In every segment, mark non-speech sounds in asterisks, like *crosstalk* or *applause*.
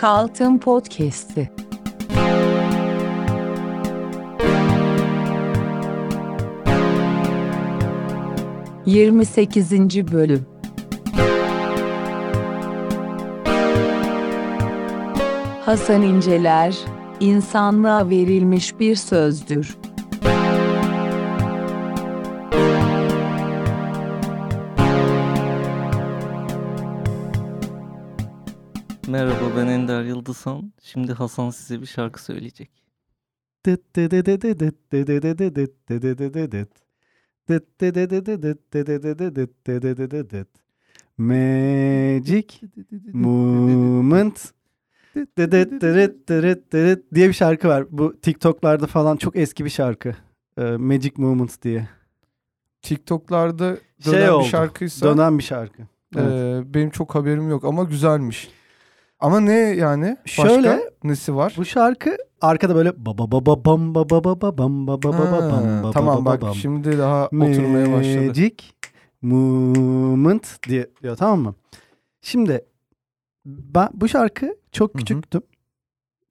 Kaltın Podcast'i. Yirmi sekizinci Bölüm Hasan İnceler, insanlığa verilmiş bir sözdür. Merhaba ben Ender Yıldızhan. Şimdi Hasan size bir şarkı söyleyecek. Magic Moment diye bir şarkı var. Bu TikTok'larda falan çok eski bir şarkı. Ee, Magic Moment diye. TikTok'larda dönen Şey bir şarkıysa Dönen bir şarkı. Evet. benim çok haberim yok ama güzelmiş. Ama ne yani? Başka Şöyle, nesi var? Bu şarkı arkada böyle baba baba bam baba baba bam baba baba bam baba tamam bak bam. şimdi daha oturmaya başladı. Magic Moment diye diyor tamam mı? Şimdi ben bu şarkı çok küçüktüm.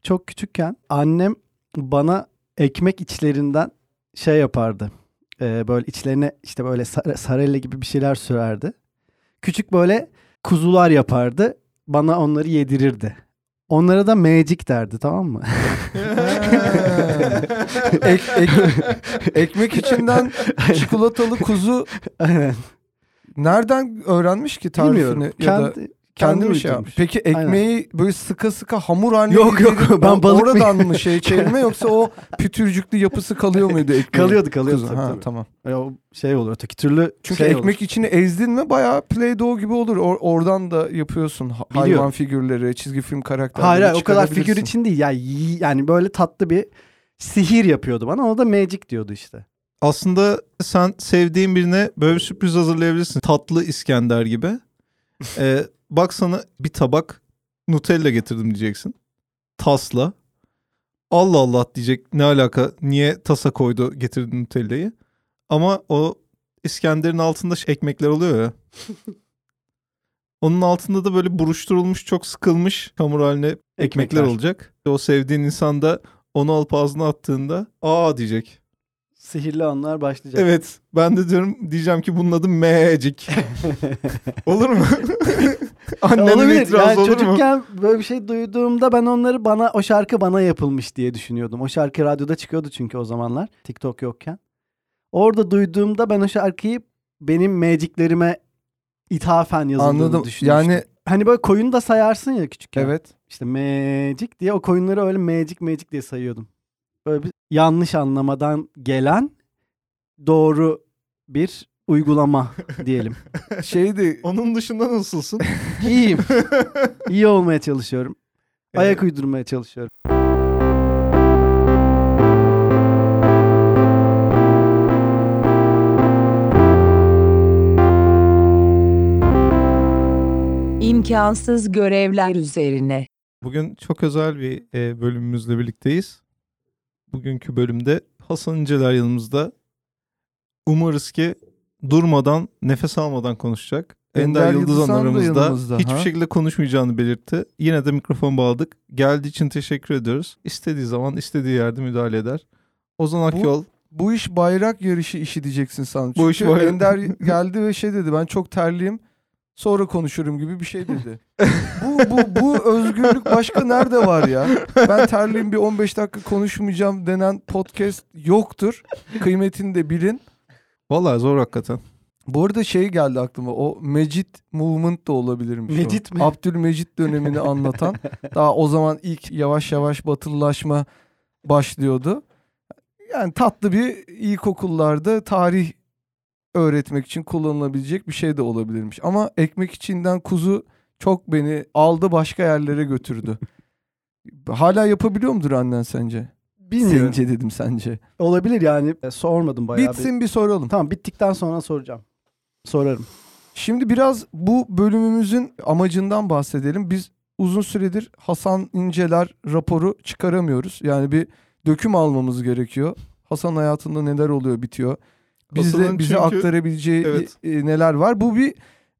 Çok küçükken annem bana ekmek içlerinden şey yapardı. Ee, böyle içlerine işte böyle sar- sarelle gibi bir şeyler sürerdi. Küçük böyle kuzular yapardı. Bana onları yedirirdi. Onlara da magic derdi tamam mı? *laughs* ek, ek, ekmek içinden çikolatalı kuzu Aynen. nereden öğrenmiş ki tarifini? Bilmiyorum. Ya kendi, da kendi mi şey yapmış? Peki Aynen. ekmeği böyle sıka sıka hamur haline Yok, yok, ben o- balık oradan mı şey *laughs* çevirme yoksa o pütürcüklü yapısı kalıyor muydu ekmeğin? Kalıyordu kalıyordu. Kuzu. tabii, Ha, tabii. tamam. E, o şey olur öteki türlü Çünkü şey ekmek içini ezdin mi bayağı Play-Doh gibi olur. Or- oradan da yapıyorsun ha- hayvan figürleri, çizgi film karakterleri Hayır, hayır o kadar figür için değil. Yani, yani böyle tatlı bir sihir yapıyordu bana. O da magic diyordu işte. Aslında sen sevdiğin birine böyle bir sürpriz hazırlayabilirsin. Tatlı İskender gibi. *laughs* Ee, bak sana bir tabak Nutella getirdim diyeceksin. Tasla. Allah Allah diyecek. Ne alaka? Niye tasa koydu getirdin Nutella'yı? Ama o İskender'in altında şey- ekmekler oluyor ya. *laughs* Onun altında da böyle buruşturulmuş çok sıkılmış hamur haline ekmekler, Ekmekler. olacak. O sevdiğin insan da onu alıp ağzına attığında aa diyecek. Sihirli anlar başlayacak. Evet. Ben de diyorum diyeceğim ki bunun adı Magic. *laughs* olur mu? *laughs* Annenin Olabilir. itirazı Yani olur mu? çocukken böyle bir şey duyduğumda ben onları bana o şarkı bana yapılmış diye düşünüyordum. O şarkı radyoda çıkıyordu çünkü o zamanlar TikTok yokken. Orada duyduğumda ben o şarkıyı benim magiclerime ithafen yazıldığını Anladım. düşünmüştüm. Yani hani böyle koyunu da sayarsın ya küçükken. evet. İşte magic diye o koyunları öyle magic magic diye sayıyordum. Böyle bir yanlış anlamadan gelen doğru bir uygulama *laughs* diyelim. Şeydi Onun dışında nasılsın? *laughs* İyiyim. İyi olmaya çalışıyorum. Ayak uydurmaya çalışıyorum. İmkansız görevler üzerine. Bugün çok özel bir e, bölümümüzle birlikteyiz. Bugünkü bölümde Hasan İnceler yanımızda. Umarız ki durmadan, nefes almadan konuşacak. Ender Ender da aramızda. yanımızda, Hiçbir ha? şekilde konuşmayacağını belirtti. Yine de mikrofon bağladık. Geldiği için teşekkür ediyoruz. İstediği zaman, istediği yerde müdahale eder. Ozan Akyol bu iş bayrak yarışı işi diyeceksin sandım. Bu iş bayrak- Ender geldi ve şey dedi ben çok terliyim sonra konuşurum gibi bir şey dedi. *laughs* bu, bu, bu özgürlük başka nerede var ya? Ben terliyim bir 15 dakika konuşmayacağım denen podcast yoktur. Kıymetini de bilin. Vallahi zor hakikaten. Bu arada şey geldi aklıma o Mecit Movement da olabilirmiş. o. Mecit mi? Abdülmecit dönemini anlatan. *laughs* Daha o zaman ilk yavaş yavaş batılılaşma başlıyordu. Yani tatlı bir ilkokullarda tarih öğretmek için kullanılabilecek bir şey de olabilirmiş. Ama ekmek içinden kuzu çok beni aldı başka yerlere götürdü. *laughs* Hala yapabiliyor mudur annen sence? Bilmiyorum. Sence dedim sence. Olabilir yani. E, sormadım bayağı. bir. Bitsin bir soralım. Tamam bittikten sonra soracağım. Sorarım. Şimdi biraz bu bölümümüzün amacından bahsedelim. Biz uzun süredir Hasan İnceler raporu çıkaramıyoruz. Yani bir döküm almamız gerekiyor. Hasan hayatında neler oluyor bitiyor. Bizde bize çünkü- aktarabileceği Evet. e, neler var. Bu bir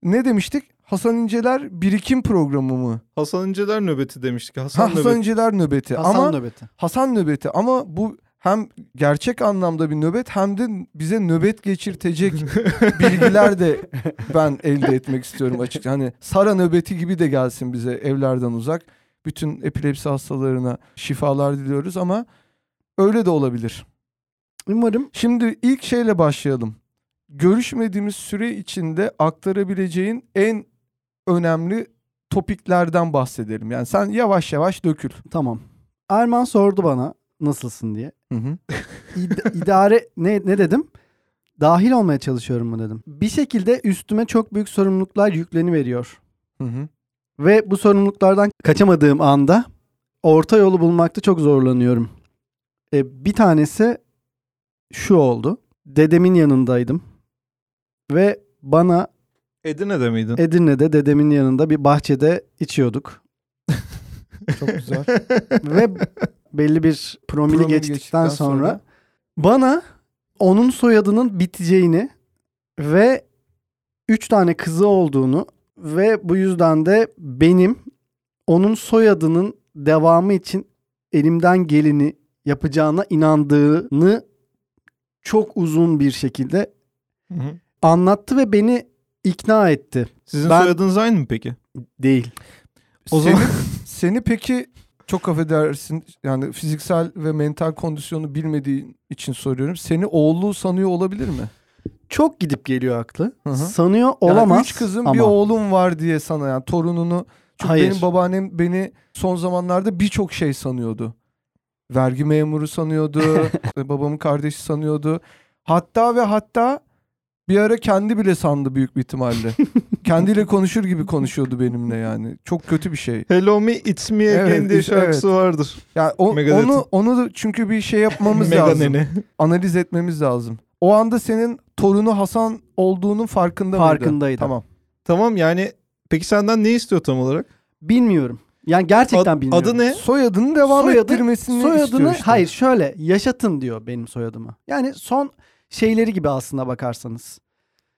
ne demiştik? Hasan İnceler birikim programı mı? Hasan İnceler nöbeti demiştik. Hasan, Ha, Hasan nöbeti. İnceler nöbeti. Hasan ama nöbeti. Hasan nöbeti ama bu hem gerçek anlamda bir nöbet hem de bize nöbet geçirtecek *laughs* bilgiler de ben elde etmek istiyorum açıkçası. Hani Sara nöbeti gibi de gelsin bize evlerden uzak. Bütün epilepsi hastalarına şifalar diliyoruz ama öyle de olabilir. Umarım Şimdi ilk şeyle başlayalım. Görüşmediğimiz süre içinde aktarabileceğin en önemli topiklerden bahsedelim. Yani sen yavaş yavaş dökül. tamam. Erman sordu bana nasılsın diye. Hı hı. İd- idare ne ne dedim? Dahil olmaya çalışıyorum mu dedim. Bir şekilde üstüme çok büyük sorumluluklar yükleni veriyor. Hı hı. Ve bu sorumluluklardan kaçamadığım anda orta yolu bulmakta çok zorlanıyorum. E, bir tanesi şu oldu. Dedemin yanındaydım. Ve bana Edirne'de miydin? Edirne'de dedemin yanında bir bahçede içiyorduk. *laughs* Çok güzel. *laughs* Ve belli bir promili, Promili geçtikten, geçtikten sonra, sonra bana onun soyadının biteceğini ve üç tane kızı olduğunu ve bu yüzden de benim onun soyadının devamı için elimden geleni yapacağına inandığını çok uzun bir şekilde Hı hı. anlattı ve beni ikna etti. Sizin Ben- soyadınız aynı mı peki? Değil. O seni, zaman- *laughs* seni peki çok affedersin yani fiziksel ve mental kondisyonu bilmediğin için soruyorum. Seni oğlu sanıyor olabilir mi? Çok gidip geliyor aklı. Hı hı. Sanıyor Yani olamaz üç kızım ama bir oğlum var diye sana yani torununu. Çünkü Hayır. benim babaannem beni son zamanlarda birçok şey sanıyordu. Vergi memuru sanıyordu. işte *laughs* babamın kardeşi sanıyordu. Hatta ve hatta bir ara kendi bile sandı büyük bir ihtimalle. *laughs* Kendiyle konuşur gibi konuşuyordu benimle yani. Çok kötü bir şey. Hello Me It's Me Evet, Again diye evet. şarkısı vardır. Yani o- onu onu da çünkü bir şey yapmamız lazım. Analiz etmemiz lazım. O anda senin torunu Hasan olduğunun farkında mıydı? Farkındaydım. Tamam. Tamam yani peki senden ne istiyor tam olarak? bilmiyorum. Yani gerçekten Ad- bilmiyorum. adı ne? Soyadını devam Soyadı- ettirmesini Soyadını istiyor işte. hayır şöyle yaşatın diyor benim soyadımı. Yani son şeyleri gibi aslında bakarsanız.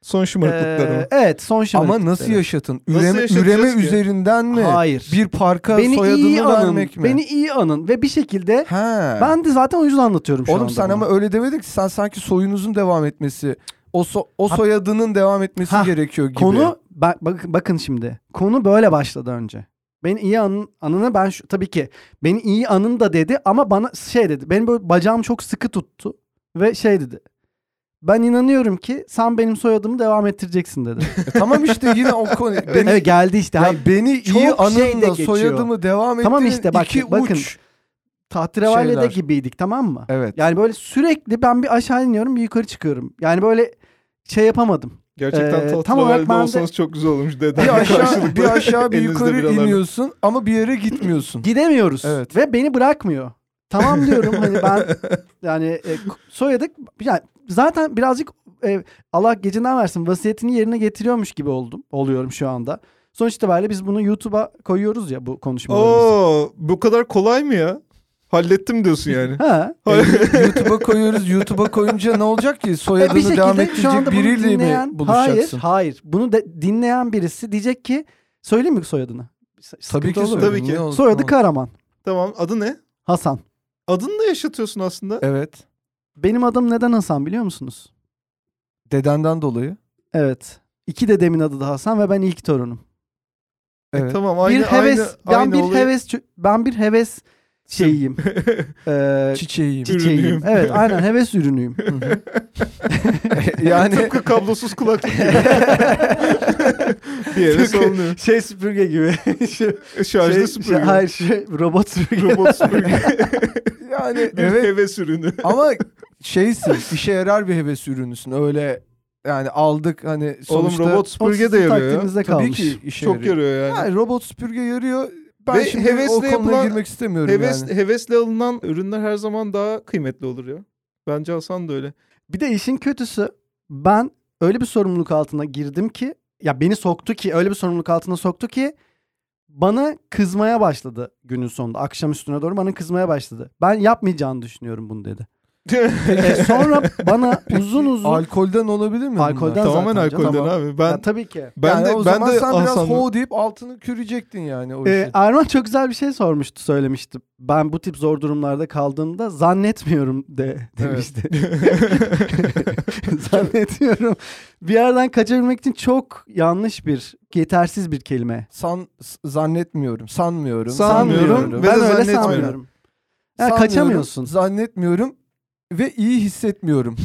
Son şımarıklıkları Ee, evet son Ama şımarıklıkları. nasıl yaşatın? Nasıl Üreme, yaşatacağız üreme ki? üzerinden mi? Hayır. Bir parka beni soyadını iyi anın. vermek mi? Beni iyi anın ve bir şekilde He. ben de zaten o yüzden anlatıyorum şu Oğlum anda sen bunu. ama öyle demedin ki sen sanki soyunuzun devam etmesi, o so- o Ha- soyadının devam etmesi Ha, gerekiyor gibi. Konu bak, bakın, bakın şimdi. Konu böyle başladı önce. Beni iyi anın, anını ben şu, tabii ki beni iyi anın da dedi ama bana şey dedi. Benim böyle bacağım çok sıkı tuttu ve şey dedi. Ben inanıyorum ki sen benim soyadımı devam ettireceksin dedi. E tamam işte yine o konu. *laughs* Beni, evet geldi işte. ya beni çok iyi şey anınla geçiyor. soyadımı devam ettirin Tamam işte bak- iki bakın. uç. Gibiydik tamam mı? Evet. Yani böyle sürekli ben bir aşağı iniyorum bir yukarı çıkıyorum. Yani böyle şey yapamadım. Gerçekten Ee, tatlı tam olarak ben de- olsanız çok güzel olmuş deden. bir aşağı karşılıklı. bir aşağı bir yukarı biralarla. iniyorsun ama bir yere gitmiyorsun. Gidemiyoruz. Evet. Ve beni bırakmıyor. Tamam diyorum hani ben *laughs* yani e, soyadık yani zaten birazcık e, Allah gecinden versin vasiyetini yerine getiriyormuş gibi oldum. Oluyorum şu anda. Sonuç itibariyle biz bunu YouTube'a koyuyoruz ya bu konuşmalarımızı. Oo, bu kadar kolay mı ya? Hallettim diyorsun yani. Ha. E, YouTube'a koyuyoruz. YouTube'a koyunca ne olacak ki? E, Soyadını bir devam ettirecek biriyle dinleyen, mi buluşacaksın? hayır, hayır. Bunu de, dinleyen birisi diyecek ki söyleyeyim mi soyadını? S- Tabii sıkıntı ki olur? Tabii söyle. ki. Olur, Soyadı olur. Karaman. Tamam adı ne? Hasan. Adını da yaşatıyorsun aslında. Evet. Benim adım neden Hasan biliyor musunuz? Dedenden dolayı. Evet. İki dedemin adı da Hasan ve ben ilk torunum. Evet. Tamam aynı bir heves, aynı, ben aynı bir olayı- heves, ben bir heves şeyiyim. *laughs* Ee, Çiçeğiyim. çiçeğiyim. Ürünüyüm. Evet, aynen heves ürünüyüm. *laughs* Yani Tıpkı kablosuz kulaklık gibi. *laughs* bir yere salınıyor. şey süpürge gibi. şu, Şarjlı şey, süpürge. şey- hayır, şey, robot süpürge. Robot süpürge. yani bir evet heves ürünü. ama şeysin işe yarar bir heves ürünüsün. Öyle yani aldık hani Oğlum sonuçta robot O süpürge de yarıyor ya. takdirinizde tabii kalmış. ki işe Çok yarıyor. yarıyor yani. Yani robot süpürge yarıyor. Ben Ve şimdi hevesle o konuya yapılan- girmek istemiyorum Heves, yani. Hevesle alınan ürünler her zaman daha kıymetli olur ya. Bence Hasan da öyle. Bir de işin kötüsü ben öyle bir sorumluluk altına girdim ki ya beni soktu ki öyle bir sorumluluk altına soktu ki bana kızmaya başladı günün sonunda. Akşam üstüne doğru bana kızmaya başladı. Ben yapmayacağını düşünüyorum bunu dedi. E, sonra bana uzun *laughs* uzun Alkolden olabilir mi? bunlar? Alkolden Tamamen zaten canım. alkolden Tamam. abi. Ben Ya, tabii ki. ben Yani de o ben zaman de sen biraz Hasan'la- ho deyip altını kürecektin yani o Ee, işi. Erman çok güzel bir şey sormuştu, söylemişti. Ben bu tip zor durumlarda kaldığımda zannetmiyorum de demişti. *laughs* *laughs* zannetmiyorum. Bir yerden kaçabilmek için çok yanlış bir, yetersiz bir kelime. San zannetmiyorum, sanmıyorum. Sanmıyorum ve Ben de öyle zannetmiyorum. sanmıyorum. Ya Sanmıyorum, kaçamıyorsun. Zannetmiyorum ve iyi hissetmiyorum.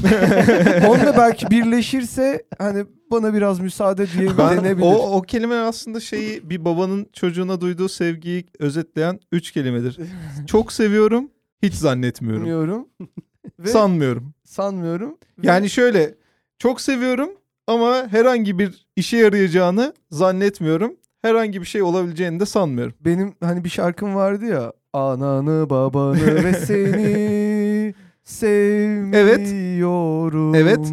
*laughs* Onunla belki birleşirse hani bana biraz müsaade diye Ben denebilir. o, o kelime aslında şeyi bir babanın çocuğuna duyduğu sevgiyi özetleyen üç kelimedir. *laughs* Çok seviyorum, hiç zannetmiyorum. Bilmiyorum. ve Sanmıyorum. sanmıyorum. ve- Yani şöyle çok seviyorum ama herhangi bir işe yarayacağını zannetmiyorum. Herhangi bir şey olabileceğini de sanmıyorum. benim hani bir şarkım vardı ya. Ananı babanı ve *laughs* seni sevmiyorum. Evet.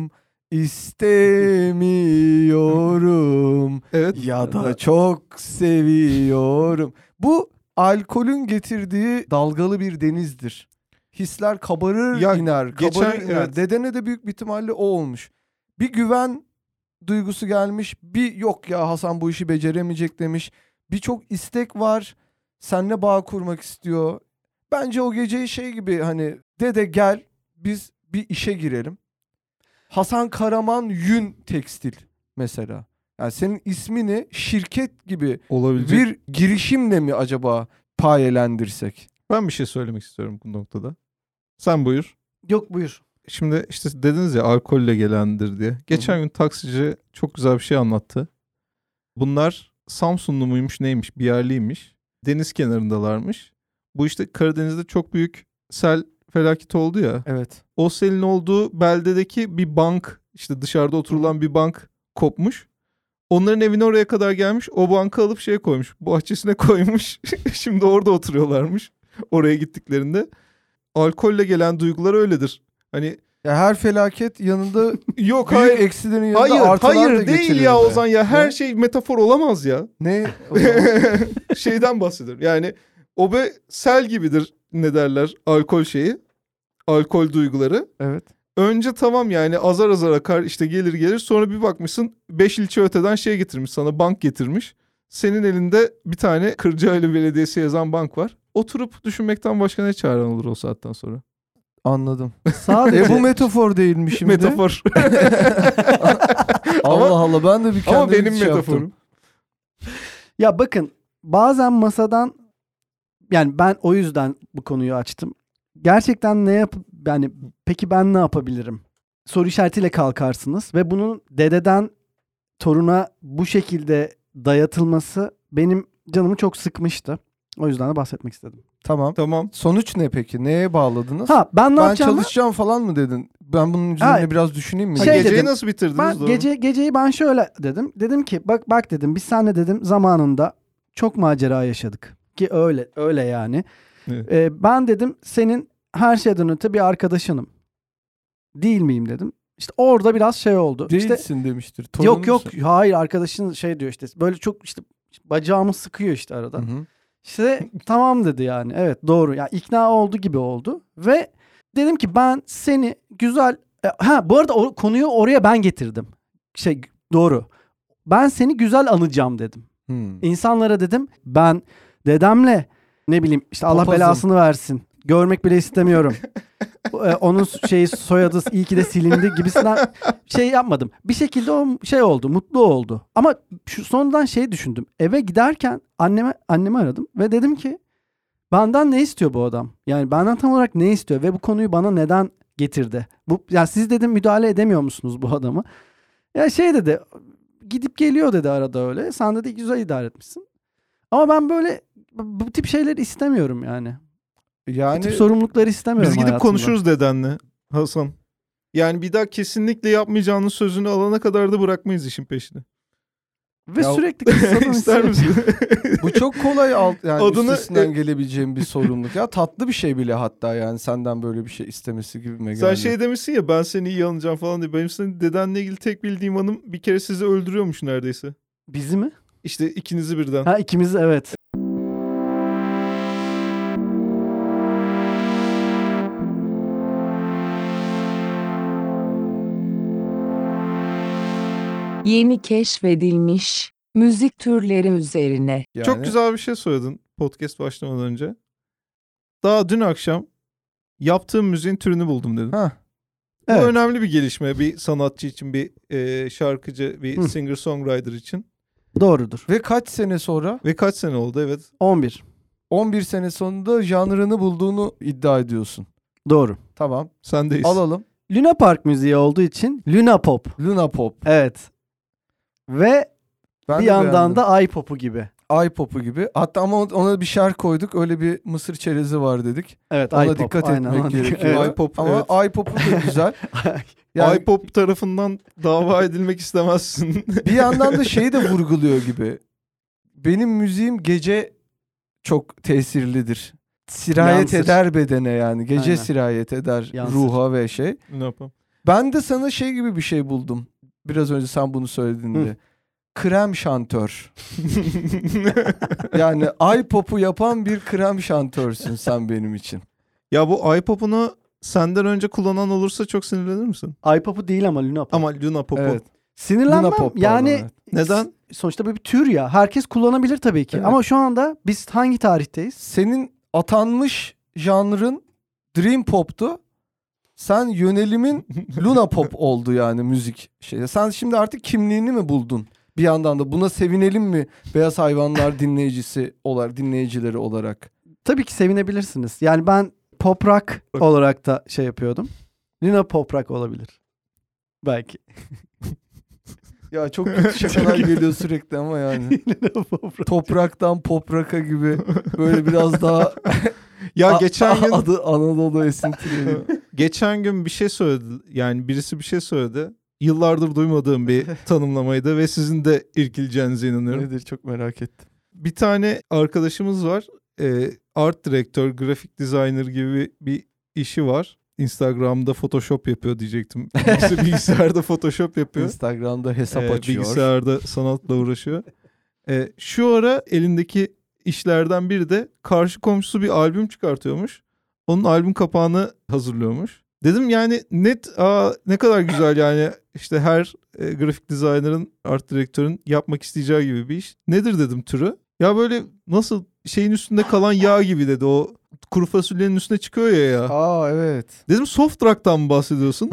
İstemiyorum. Evet. Ya da çok seviyorum. Bu alkolün getirdiği dalgalı bir denizdir. Hisler kabarır Ya iner, geçen- kabarır iner. evet. Dedene de büyük bir ihtimalle o olmuş. Bir güven duygusu gelmiş. Bir yok ya Hasan bu işi beceremeyecek demiş. Birçok istek var. Seninle bağ kurmak istiyor. Bence o geceyi şey gibi hani dede gel biz bir işe girelim. Hasan Karaman Yün Tekstil mesela. Yani senin ismini şirket gibi Olabilecek. bir girişimle mi acaba payelendirsek? Ben bir şey söylemek istiyorum bu noktada. Sen buyur. Yok buyur. Şimdi işte dediniz ya alkolle gelendir diye. Geçen gün taksici çok güzel bir şey anlattı. Bunlar Samsunlu muymuş neymiş bir yerliymiş. Deniz kenarındalarmış. Bu işte Karadeniz'de çok büyük sel felaketi oldu ya. Evet. O selin olduğu beldedeki bir bank işte dışarıda oturulan bir bank kopmuş. Onların evine oraya kadar gelmiş. O bankı alıp şeye koymuş. Bahçesine *laughs* koymuş. Şimdi orada oturuyorlarmış. Oraya gittiklerinde. Alkolle gelen duygular öyledir. Hani Ya her felaket yanında *laughs* yok büyük hayır. eksilerin yanında Hayır, artılar da hayır değil getirir ya. Ozan ya. Her Ne? şey metafor olamaz ya. Ne? *laughs* Şeyden bahsediyorum. Yani o be sel gibidir ne derler alkol şeyi. Alkol duyguları. evet. Önce tamam yani azar azar akar işte gelir gelir sonra bir bakmışsın 5 ilçe öteden şey getirmiş sana bank getirmiş. Senin elinde bir tane Kırcaali Belediyesi yazan bank var. Oturup düşünmekten başka ne çaren olur o saatten sonra? Anladım. Sadece *laughs* E bu *laughs* metafor değil mi şimdi? Metafor. *laughs* Allah Ama- Allah ben de bir Ama kendime benim şey yaptım. metaforum. Ya bakın bazen masadan yani ben o yüzden bu konuyu açtım. Gerçekten ne yap yani peki ben ne yapabilirim? Soru işaretiyle kalkarsınız ve bunun dededen toruna bu şekilde dayatılması benim canımı çok sıkmıştı. O yüzden de bahsetmek istedim. Tamam. Tamam. Sonuç ne peki? Neye bağladınız? Ha ben ne ben yapacağımı çalışacağım falan mı dedin? Ben bunun üzerine Ha, biraz düşüneyim mi? Ha, Şey geceyi dedim, nasıl bitirdiniz? Ben Doğru. gece geceyi ben şöyle dedim. Dedim ki bak bak dedim biz seninle dedim zamanında çok macera yaşadık. Ki öyle öyle yani. Evet. Ee, ben dedim senin her şeyden öte bir arkadaşınım. Değil miyim dedim. İşte orada biraz şey oldu. İşte Değilsin demiştir. yok yok Torunumsun. hayır arkadaşın şey diyor işte böyle çok işte bacağımı sıkıyor işte arada. Hı hı. İşte *laughs* tamam dedi yani. Evet doğru. Yani ikna oldu gibi oldu ve dedim ki ben seni güzel E, ha bu arada o konuyu oraya ben getirdim. Şey doğru. Ben seni güzel anacağım dedim. Hmm. İnsanlara dedim ben dedemle ne bileyim işte Allah Papazım. belasını versin. Görmek bile istemiyorum. Ee, Onun şeyi soyadı iyi ki de silindi gibisinden şey yapmadım. Bir şekilde o şey oldu, mutlu oldu. Ama şu sonradan şey düşündüm. Eve giderken anneme annemi aradım ve dedim ki benden ne istiyor bu adam? Yani benden tam olarak ne istiyor ve bu konuyu bana neden getirdi? Bu ya siz dedim müdahale edemiyor musunuz bu adamı? Ya şey dedi gidip geliyor dedi arada öyle. Sen dedi güzel idare etmişsin. Ama ben böyle bu tip şeyleri istemiyorum yani. bu Yani tip sorumlulukları istemiyorum Biz gidip hayatımda. konuşuruz dedenle Hasan. Yani bir daha kesinlikle yapmayacağının sözünü alana kadar da bırakmayız işin peşini. Ve Ya- sürekli *laughs* kıssadan İster misin? *laughs* bu çok kolay alt yani Adını- üstesinden gelebileceğim bir sorumluluk. Ya tatlı bir şey bile hatta yani senden böyle bir şey istemesi gibi mi Sen geldi? şey demişsin ya ben seni iyi anlayacağım falan diye. Benim senin dedenle ilgili tek bildiğim hanım bir kere sizi öldürüyormuş neredeyse. Bizi mi? İşte ikinizi birden. Ha ikimiz evet. Yeni keşfedilmiş müzik türleri üzerine. Yani, Çok güzel bir şey söyledin podcast başlamadan önce. Daha dün akşam yaptığım müziğin türünü buldum dedim. Ha, Bu Evet. önemli bir gelişme bir sanatçı için, bir e, şarkıcı, bir Hı. singer-songwriter için. Doğrudur. ve kaç sene sonra Ve kaç sene oldu evet. 11. 11 sene sonunda janrını bulduğunu iddia ediyorsun. Doğru. Tamam. Sendeyiz. Alalım. Luna Park müziği olduğu için Luna Pop. Luna Pop. Evet. Ve Ben bir yandan beğendim. da Ay Pop'u gibi. Ay Pop'u gibi. Hatta ama ona bir şer koyduk. Öyle bir mısır çerezi var dedik. Evet Ona Ay Pop. dikkat Aynen, etmek gerekiyor. Evet. Ay Pop, ama evet. Ay Pop'u da güzel. *laughs* Yani iPop tarafından dava edilmek istemezsin. *laughs* bir yandan da şeyi de vurguluyor gibi. Benim müziğim gece çok tesirlidir. Sirayet Yansır. eder bedene yani. Gece Aynen. sirayet eder Yansır. ruha ve şey. ne yapalım? Ben de sana şey gibi bir şey buldum. Biraz önce sen bunu söylediğinde. Hı. Krem şantör. Yani ay popu yapan bir krem şantörsün sen benim için. ya bu iPop'unu senden önce kullanan olursa çok sinirlenir misin? Ay Pop'u değil ama Luna Pop. Ama Luna Pop'u. Evet. Sinirlenmem. Luna Pop pardon, yani evet. Neden? sonuçta böyle bir tür ya. Herkes kullanabilir tabii ki. Evet. Ama şu anda biz hangi tarihteyiz? Senin atanmış janrın Dream Pop'tu. Sen yönelimin *laughs* Luna Pop oldu yani müzik şeyde. Sen şimdi artık kimliğini mi buldun? Bir yandan da buna sevinelim mi beyaz hayvanlar *laughs* dinleyicisi olarak dinleyicileri olarak? Tabii ki sevinebilirsiniz. Yani ben pop rock olarak da şey yapıyordum. Luna pop rock olabilir. Belki. Ya çok kötü şakalar *laughs* geliyor sürekli ama yani. Luna pop rock. Topraktan popraka gibi böyle biraz daha Ya A- geçen *laughs* gün adı Anadolu esintili. *laughs* geçen gün bir şey söyledi. Yani birisi bir şey söyledi. Yıllardır duymadığım bir *laughs* tanımlamaydı ve sizin de irkileceğinize inanıyorum. Nedir çok merak ettim. Bir tane arkadaşımız var. Ee, art direktör, grafik designer gibi bir işi var. Instagram'da Photoshop yapıyor diyecektim. Bilgis- Bilgisayarda Photoshop yapıyor. Instagram'da hesap Ee, açıyor. Bilgisayarda sanatla uğraşıyor. Ee, şu ara elindeki işlerden biri de karşı komşusu bir albüm çıkartıyormuş. Onun albüm kapağını hazırlıyormuş. Dedim yani net aa, ne kadar güzel yani işte her e, grafik designer'ın, art direktörün yapmak isteyeceği gibi bir iş. Nedir dedim türü. Ya böyle nasıl şeyin üstünde kalan yağ gibi dedi o kuru fasulyenin üstüne çıkıyor ya ya. Aa evet. Dedim soft rock'tan mı bahsediyorsun?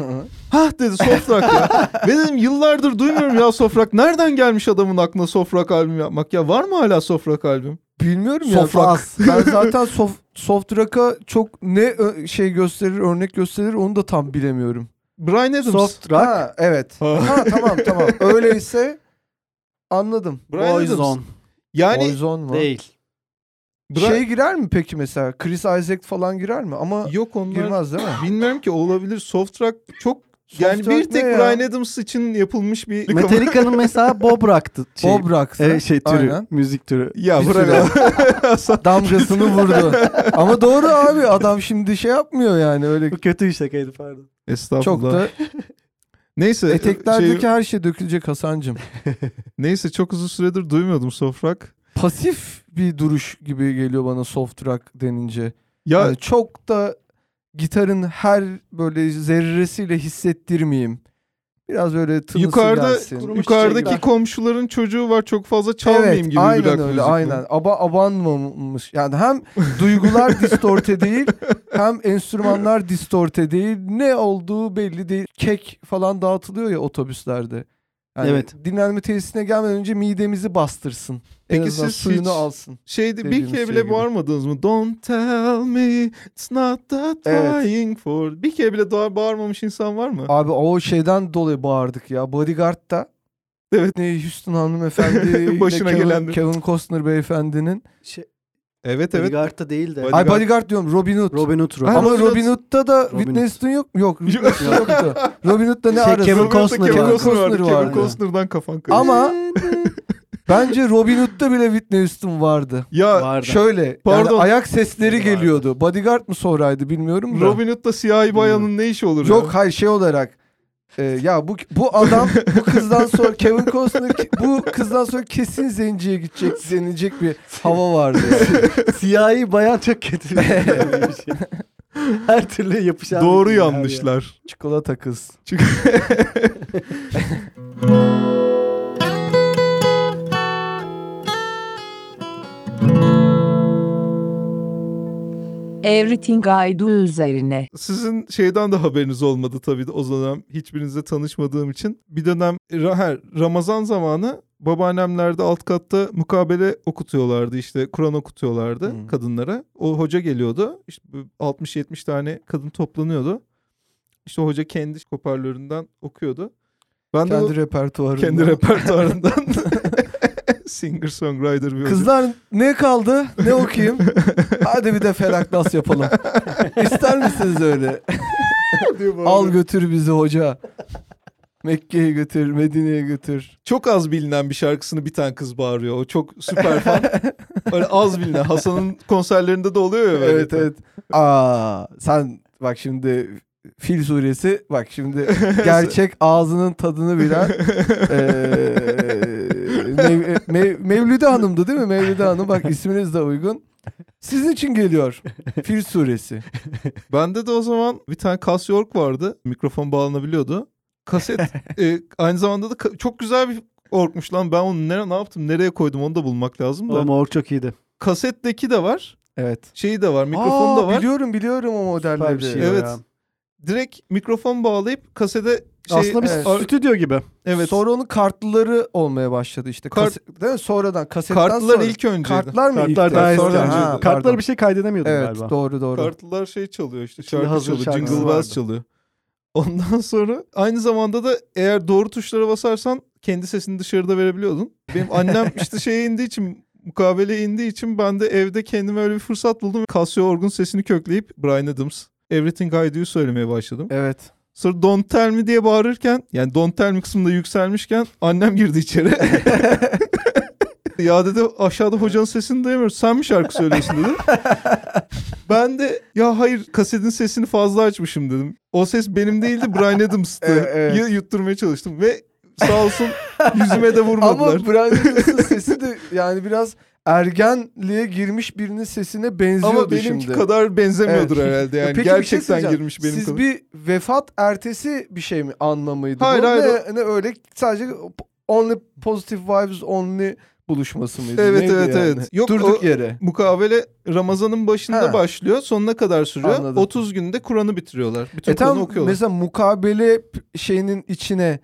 Hah dedi soft rock ya. *laughs* Ve dedim yıllardır duymuyorum ya soft rock. Nereden gelmiş adamın aklına soft rock albüm yapmak ya? Var mı hala soft rock albüm? Bilmiyorum ya. Az. Ben *laughs* zaten soft, soft rock'a çok ne şey gösterir, örnek gösterir onu da tam bilemiyorum. Brian Adams. Soft rock. Ha evet. Ha. ha tamam tamam. *laughs* Öyleyse anladım. Brian Adams. Boyzone. Yani Boyzone mu? Değil. Bra- Şey girer mi peki mesela? Chris Isaac falan girer mi? Ama yok onlar. girmez değil mi? Bilmiyorum ki olabilir. Soft rock çok yani bir tek ya? Brian Adams için yapılmış bir Metallica'nın mesela Bob rock'tı. Şey, Bob Rock'sa. e, şey türü, Aynen. müzik türü. Ya bırak. *laughs* Damgasını vurdu. Ama doğru abi adam şimdi şey yapmıyor yani öyle Bu kötü bir şakaydı pardon. çok Estağfurullah. da Neyse. eteklerdeki şey- her şey dökülecek Hasan'cım. *laughs* neyse çok uzun süredir duymuyordum soft rock. Pasif bir duruş gibi geliyor bana soft rock denince. Ya Yani çok da gitarın her böyle zerresiyle hissettirmeyeyim. Biraz böyle tınısı yukarıda gelsin. Yukarıdaki çiçekler. komşuların çocuğu var çok fazla çalmayayım evet, gibi aynen bir rock öyle müzik aynen. Aba abanmamış. Yani hem duygular distorte değil *laughs* hem enstrümanlar distorte değil. Ne olduğu belli değil. Kek falan dağıtılıyor ya otobüslerde. Yani Evet. Dinlenme tesisine gelmeden önce midemizi bastırsın. en Peki azından siz suyunu hiç- alsın. Şeyde bir kere şey bile gibi. bağırmadınız mı? Don't tell me it's not that Evet. trying for. Bir kere bile daha bağırmamış insan var mı? Abi o şeyden dolayı bağırdık ya. Bodyguard'da Evet. ne Houston hanımefendi *laughs* Başına Kevin, gelendir. Kevin Costner beyefendinin. Şey, Evet evet. Bodyguard'da değil de. Bodyguard- Ay Bodyguard diyorum Robin Hood. Robin Hood. Ha, Ama Robin Hood. Robin Hood'da da Robin Whitney. Houston yok. Yok. Whitney yoktu. *laughs* Robin Hood'da ne Şey, arası? Kevin Robin Costner Kevin. Costner vardı. Kevin vardı. Costner'dan kafan karıştı. Ama bence Robin Hood'da bile Whitney Houston vardı. Ya Vardı. Şöyle Pardon. yani ayak sesleri Vardı. geliyordu. Bodyguard mı sonraydı bilmiyorum da. Robin Hood'da siyahi bayanın ne işi olur Yok ya? hayır şey olarak e, ya bu bu adam bu kızdan sonra *laughs* Kevin Costner bu kızdan sonra kesin zenciye gidecek denilecek bir *laughs* hava vardı yani. *laughs* Siyahi bayan çok kötü bir şey. Her türlü yapışan. Doğru şey yanlışlar. Çikolata kız. Çünkü Everything I Do üzerine. Sizin şeyden de haberiniz olmadı tabii o zaman hiçbirinizle tanışmadığım için. Bir dönem her, Ramazan zamanı babaannemlerde alt katta mukabele okutuyorlardı işte Kur'an okutuyorlardı Hmm. kadınlara. O hoca geliyordu işte bu 60-70 tane kadın toplanıyordu. İşte hoca kendi hoparlöründen okuyordu. Ben de o- Kendi repertuarında. kendi repertuarından *laughs* *laughs* singer songwriter bir. Kızlar ne kaldı? Ne okuyayım? *laughs* Hadi bir de felaknas yapalım. İster misiniz öyle? *laughs* Al götür bizi hoca. Mekke'ye götür, Medine'ye götür. Çok az bilinen bir şarkısını bir tane kız bağırıyor. O çok süper fan. Öyle az bilinen. Hasan'ın konserlerinde de oluyor ya. böyle. Evet evet. Aa sen bak şimdi Fil suresi bak şimdi *laughs* gerçek ağzının tadını bilen eee Mev- Mev- Mevlüde Hanım'dı değil mi? Mevlüde Hanım bak isminiz de uygun. Sizin için geliyor Fil suresi. Bende de o zaman bir tane Casio Org vardı. Mikrofon bağlanabiliyordu. Kaset e, aynı zamanda da ka- çok güzel bir orkmuş lan. Ben onu nere, ne yaptım? Nereye koydum onu da bulmak lazım da. O mor çok iyiydi. Kasetteki de var. Evet. Şeyi de var. Mikrofonu Aa, da var. Biliyorum biliyorum o Süper modelleri. bir şey Evet. ya. Direkt mikrofon bağlayıp kasete şey Aslında bir evet. stüdyo gibi. evet. Sonra onun kartları olmaya başladı işte. Kart- Kaset, değil mi? Sonradan kasetten Kartlılar sonra. ilk önceydi. Kartlar mı ilk? Kartlar daha de? eski. Sonradan- yani. Ha, Kartlar pardon. bir şey kaydedemiyordun Evet galiba. doğru doğru. Kartlılar şey çalıyor işte şarkı hazır çalıyor. Jingle Bells çalıyor. Ondan sonra aynı zamanda da eğer doğru tuşlara basarsan kendi sesini dışarıda verebiliyordun. Benim annem *laughs* işte şeye indiği için mukabele indiği için ben de evde kendime öyle bir fırsat buldum. Casio Org'un sesini kökleyip Brian Adams Everything I Do'yu söylemeye başladım. Evet. Sonra Don't Tell Me diye bağırırken yani Don't Tell Me kısmında yükselmişken annem girdi içeri. *laughs* ya dedi aşağıda hocanın sesini duyamıyoruz. Sen mi şarkı söylüyorsun dedi. *laughs* ben de ya hayır kasetin sesini fazla açmışım dedim. O ses benim değildi Brian *laughs* Adams'tı. Evet, evet. Y- Yutturmaya çalıştım ve sağ olsun yüzüme de vurmadılar. Ama Brian Adams'ın sesi de yani biraz ergenliğe girmiş birinin sesine benziyordu Ama benimki şimdi. kadar benzemiyordur Evet. herhalde yani. *laughs* Peki şey Gerçekten söyleyeceğim. girmiş benim Siz kadar. bir vefat ertesi bir şey mi anma mıydı? Hayır, bu? hayır, Ne, ne öyle sadece only positive vibes only buluşması mıydı? Evet, Neydi evet, yani? evet. Yok, Durduk o- yere. Mukavele Ramazan'ın başında Ha. başlıyor. Sonuna kadar sürüyor. Anladım. 30 günde Kur'an'ı bitiriyorlar. Bütün E Kur'an'ı tam okuyorlar. mesela mukabele şeyinin içine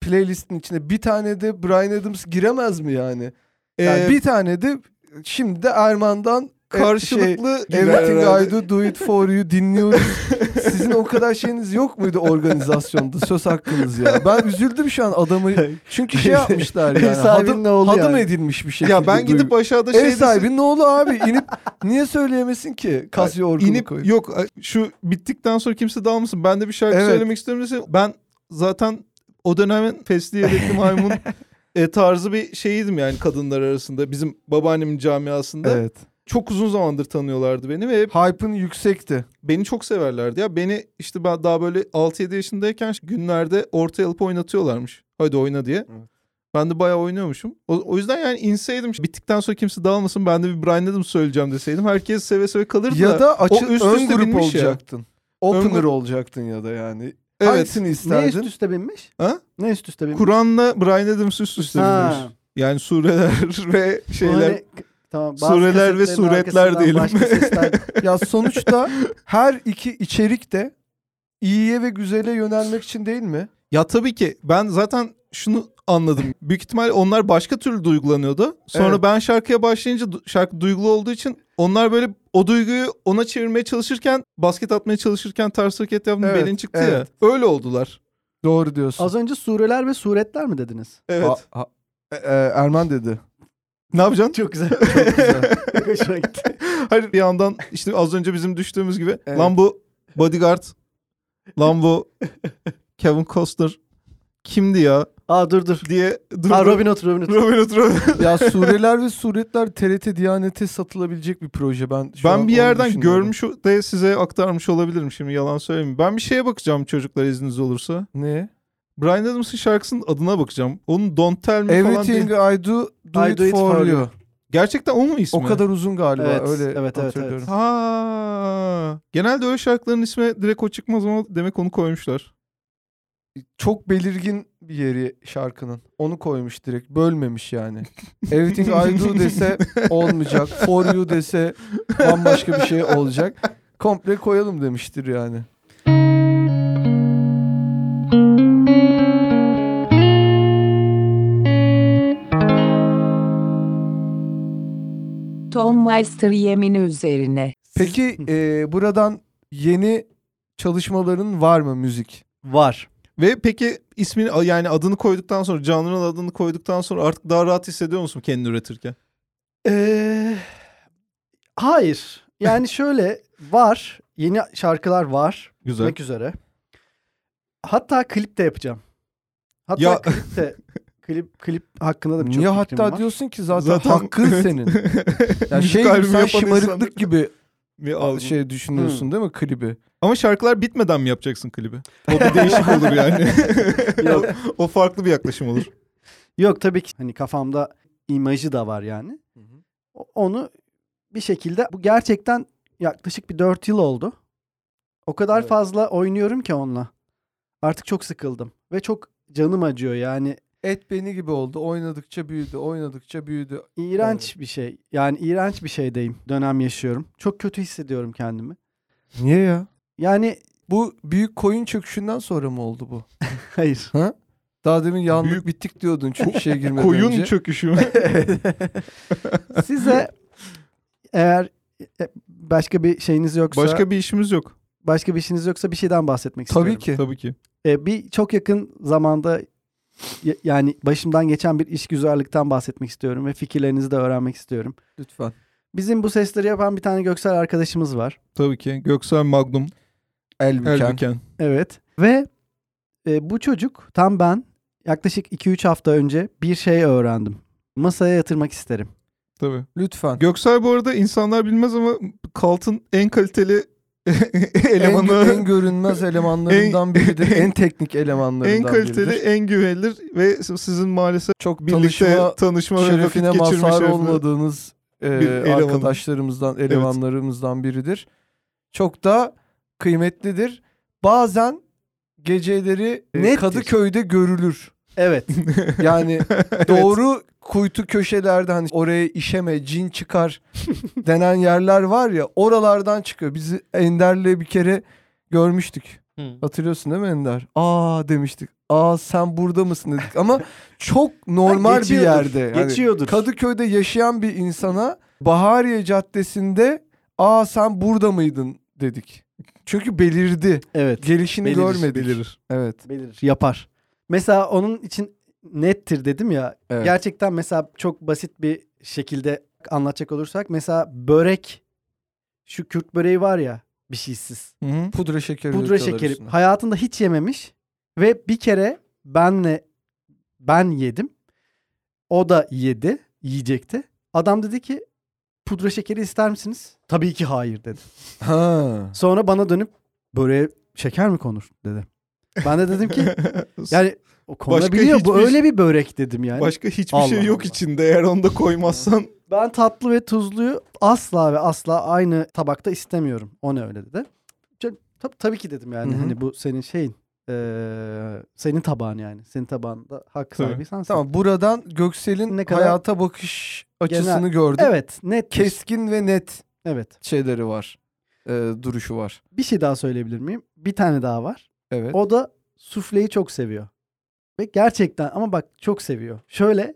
playlistin içine bir tane de Brian Adams giremez mi yani? Yani Ee, bir tane de şimdi de Erman'dan e, şey, karşılıklı girer Everything. I do, do it for you dinliyoruz. *laughs* Sizin o kadar şeyiniz yok muydu organizasyonda söz hakkınız ya? Ben üzüldüm şu an adamı. Çünkü şey yapmışlar yani. Hadım, oğlu hadım yani. edilmiş bir şekilde. Ya ben gidip duy- aşağıda şey Ev sahibinin oğlu abi inip niye söyleyemesin ki? Casio orgunu inip koyup. yok şu bittikten sonra kimse dalmasın. Ben de bir şarkı Evet. söylemek istiyorum ben zaten o dönemin fesli yedekli maymun *laughs* e, tarzı bir şeyiydim yani kadınlar arasında. Bizim babaannemin camiasında. Evet. Çok uzun zamandır tanıyorlardı beni ve Hype'ın yüksekti. beni çok severlerdi ya. Beni işte ben daha böyle 6-7 yaşındayken günlerde ortaya alıp oynatıyorlarmış. Hadi oyna diye. Ben de bayağı oynuyormuşum. O, o yüzden yani inseydim bittikten sonra kimse dağılmasın ben de bir Brian Adams söyleyeceğim deseydim. Herkes seve seve kalırdı Ya da açı, üst ön üste grup binmiş ya. olacaktın. Opener grup- olacaktın ya da yani. Evet. Hangisini Ne isterdin? üst üste binmiş? Ha? Ne üst üste binmiş? Kur'an'la Brian Adams üst üste Ha. binmiş. Yani sureler *laughs* ve şeyler. hani- tamam, sureler ve suretler diyelim. Sesler. *laughs* ya sonuçta her iki içerik de iyiye ve güzele yönelmek için değil mi? Ya tabii ki ben zaten şunu anladım. Büyük ihtimal onlar başka türlü duygulanıyordu. Sonra Evet. ben şarkıya başlayınca şarkı duygulu olduğu için onlar böyle o duyguyu ona çevirmeye çalışırken basket atmaya çalışırken ters hareket yaptım Evet, belin çıktı evet. ya. Öyle oldular. Doğru diyorsun. Az önce sureler ve suretler mi dediniz? Evet. Ha- ha- e- e, Erman dedi. ne yapacaksın? Çok güzel. Çok güzel. *laughs* Hoşuma gitti. Hayır bir yandan işte az önce bizim düştüğümüz gibi Evet. lan bu Bodyguard lan bu Kevin Costner kimdi ya Aa dur dur. diye dur, Ha. Robin Hood Robin Hood. Robin Hood, Robin Hood. ya *laughs* sureler ve suretler TRT Diyanet'e satılabilecek bir proje. Ben şu an Ben bir yerden görmüş de size aktarmış olabilirim şimdi yalan söylemeyeyim. Ben bir şeye bakacağım çocuklar izniniz olursa. Ne? Brian Adams'ın şarkısının adına bakacağım. Onun Don't Tell Me falan Everything. I do, do I it, do it for, for you. you. Gerçekten o mu ismi? O kadar uzun galiba Evet, öyle evet, evet, hatırlıyorum. Ha. Genelde öyle şarkıların ismi direkt o çıkmaz ama demek onu koymuşlar. Çok belirgin bir yeri şarkının. Onu koymuş direkt. Bölmemiş yani. *laughs* Everything I do dese olmayacak. For you dese bambaşka bir şey olacak. komple koyalım demiştir yani. Tom Meister yemini üzerine. Peki e, buradan yeni çalışmaların var mı müzik? Var. Ve peki ismini yani adını koyduktan sonra canlının adını koyduktan sonra artık daha rahat hissediyor musun kendini üretirken? Ee, hayır. Yani *laughs* şöyle var. Yeni şarkılar var. Güzel. Bitmek üzere. Hatta klip de yapacağım. Hatta Ya- klip de *laughs* klip klip hakkında da birçok Niye hatta var. diyorsun ki zaten, Zaten- hakkın *laughs* senin. Ya Müzik şey gibi sen şımarıklık insanlar- gibi Bir algı. şey düşünüyorsun değil mi klibi? Ama şarkılar bitmeden mi yapacaksın klibi? O bir *laughs* değişik olur yani. *laughs* Yok. o, o farklı bir yaklaşım olur. Yok tabii ki hani kafamda imajı da var yani. Onu bir şekilde bu gerçekten yaklaşık bir 4 yıl oldu. O kadar Evet. fazla oynuyorum ki onunla. Artık çok sıkıldım ve çok canım acıyor yani. Et beni gibi oldu. Oynadıkça büyüdü, oynadıkça büyüdü. İğrenç bir şey. Yani iğrenç bir şeydeyim. Dönem yaşıyorum. Çok kötü hissediyorum kendimi. Niye ya? Yani Bu büyük koyun çöküşünden sonra mı oldu bu? *laughs* hayır. Ha? Daha demin yandık Büyük- bittik diyordun çünkü işe *laughs* girmeden Koyun önce. çöküşü mü? *laughs* Size eğer e, başka bir şeyiniz yoksa Başka bir işimiz yok. başka bir işiniz yoksa bir şeyden bahsetmek Tabii istiyorum. ki. Tabii ki. E, bir çok yakın zamanda yani başımdan geçen bir iş güzellikten bahsetmek istiyorum ve fikirlerinizi de öğrenmek istiyorum. Lütfen. Bizim bu sesleri yapan bir tane Göksel arkadaşımız var. Tabii ki. Göksel Magnum. Elbiken. Elbiken. Evet. Ve e, bu çocuk tam ben yaklaşık 2-3 hafta önce bir şey öğrendim. Masaya yatırmak isterim. Tabii. Lütfen. Göksel bu arada insanlar bilmez ama Kalt'ın en kaliteli *laughs* elemanı. En, en görünmez elemanlarından biridir. *laughs* En, teknik elemanlarından en kaliteli, biridir. en güvenilir ve sizin maalesef Çok birlikte tanışma tanışma ve vakit şerefine mazhar şerefine. olmadığınız e, bir eleman. arkadaşlarımızdan, elemanlarımızdan biridir. Çok da kıymetlidir. Bazen geceleri e, Nettir. Kadıköy'de görülür. Evet. Yani *laughs* doğru kuytu köşelerde hani oraya işeme, cin çıkar *laughs* denen yerler var ya oralardan çıkıyor. Bizi Ender'le bir kere görmüştük. Hatırlıyorsun değil mi Ender? Aa demiştik. Aa sen burada mısın dedik. Ama *laughs* çok normal bir yerde. Yani Geçiyordur. Kadıköy'de yaşayan bir insana Bahariye Caddesi'nde aa sen burada mıydın dedik. Çünkü belirdi. evet. Gelişini Belirir, görmedik. Bilir. Evet. Belirir. Yapar. Mesela onun için nettir dedim ya. Evet. Gerçekten mesela çok basit bir şekilde anlatacak olursak mesela börek şu Kürt böreği var ya bir şeysiz. Hı hı. Pudra şekeri Pudra şekeri. üstüne. Hayatında hiç yememiş ve bir kere benle ben yedim. O da yedi, yiyecekti. Adam dedi ki pudra şekeri ister misiniz? Tabii ki hayır dedi. *laughs* Ha. Sonra bana dönüp böreğe şeker mi konur dedi. Ben de dedim ki *laughs* yani o konulabiliyor bu hiçbir- öyle bir börek dedim yani. Başka hiçbir Allah şey yok Allah. içinde eğer onu da koymazsan. *laughs* Ben tatlı ve tuzluyu asla ve asla aynı tabakta istemiyorum. O ne öyle dedi. Tab- tab- tabii ki dedim yani Hı hı. hani bu senin şeyin eee, senin tabağın yani. Senin tabağında hak sahibi sensin. Tamam buradan Göksel'in Ne kadar- hayata bakış açısını Genel- gördük. Evet net. Keskin ve net Evet. şeyleri var. e, duruşu var. Bir şey daha söyleyebilir miyim? Bir tane daha var. Evet. O da sufleyi çok seviyor. Ve gerçekten ama bak çok seviyor. Şöyle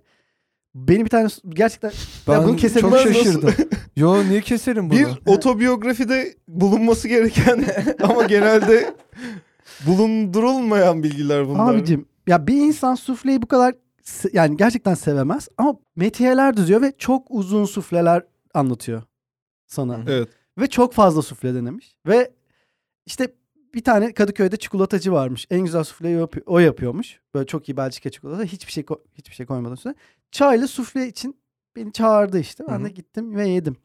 benim bir tane gerçekten ben bunu çok kesebilmez şaşırdım. *laughs* Yo niye keserim bunu? Bir *laughs* otobiyografide bulunması gereken *laughs* ama genelde bulundurulmayan bilgiler bunlar. Abicim ya bir insan sufleyi bu kadar yani gerçekten sevemez ama metiyeler düzüyor ve çok uzun sufleler anlatıyor sana. Evet. Ve çok fazla sufle denemiş. Ve işte bir tane Kadıköy'de çikolatacı varmış. En güzel sufleyi o, yapıyor- o yapıyormuş. Böyle çok iyi Belçika çikolata. Hiçbir şey hiçbir şey koymadan üstüne. Çaylı sufle için beni çağırdı işte. Ben de gittim ve yedim.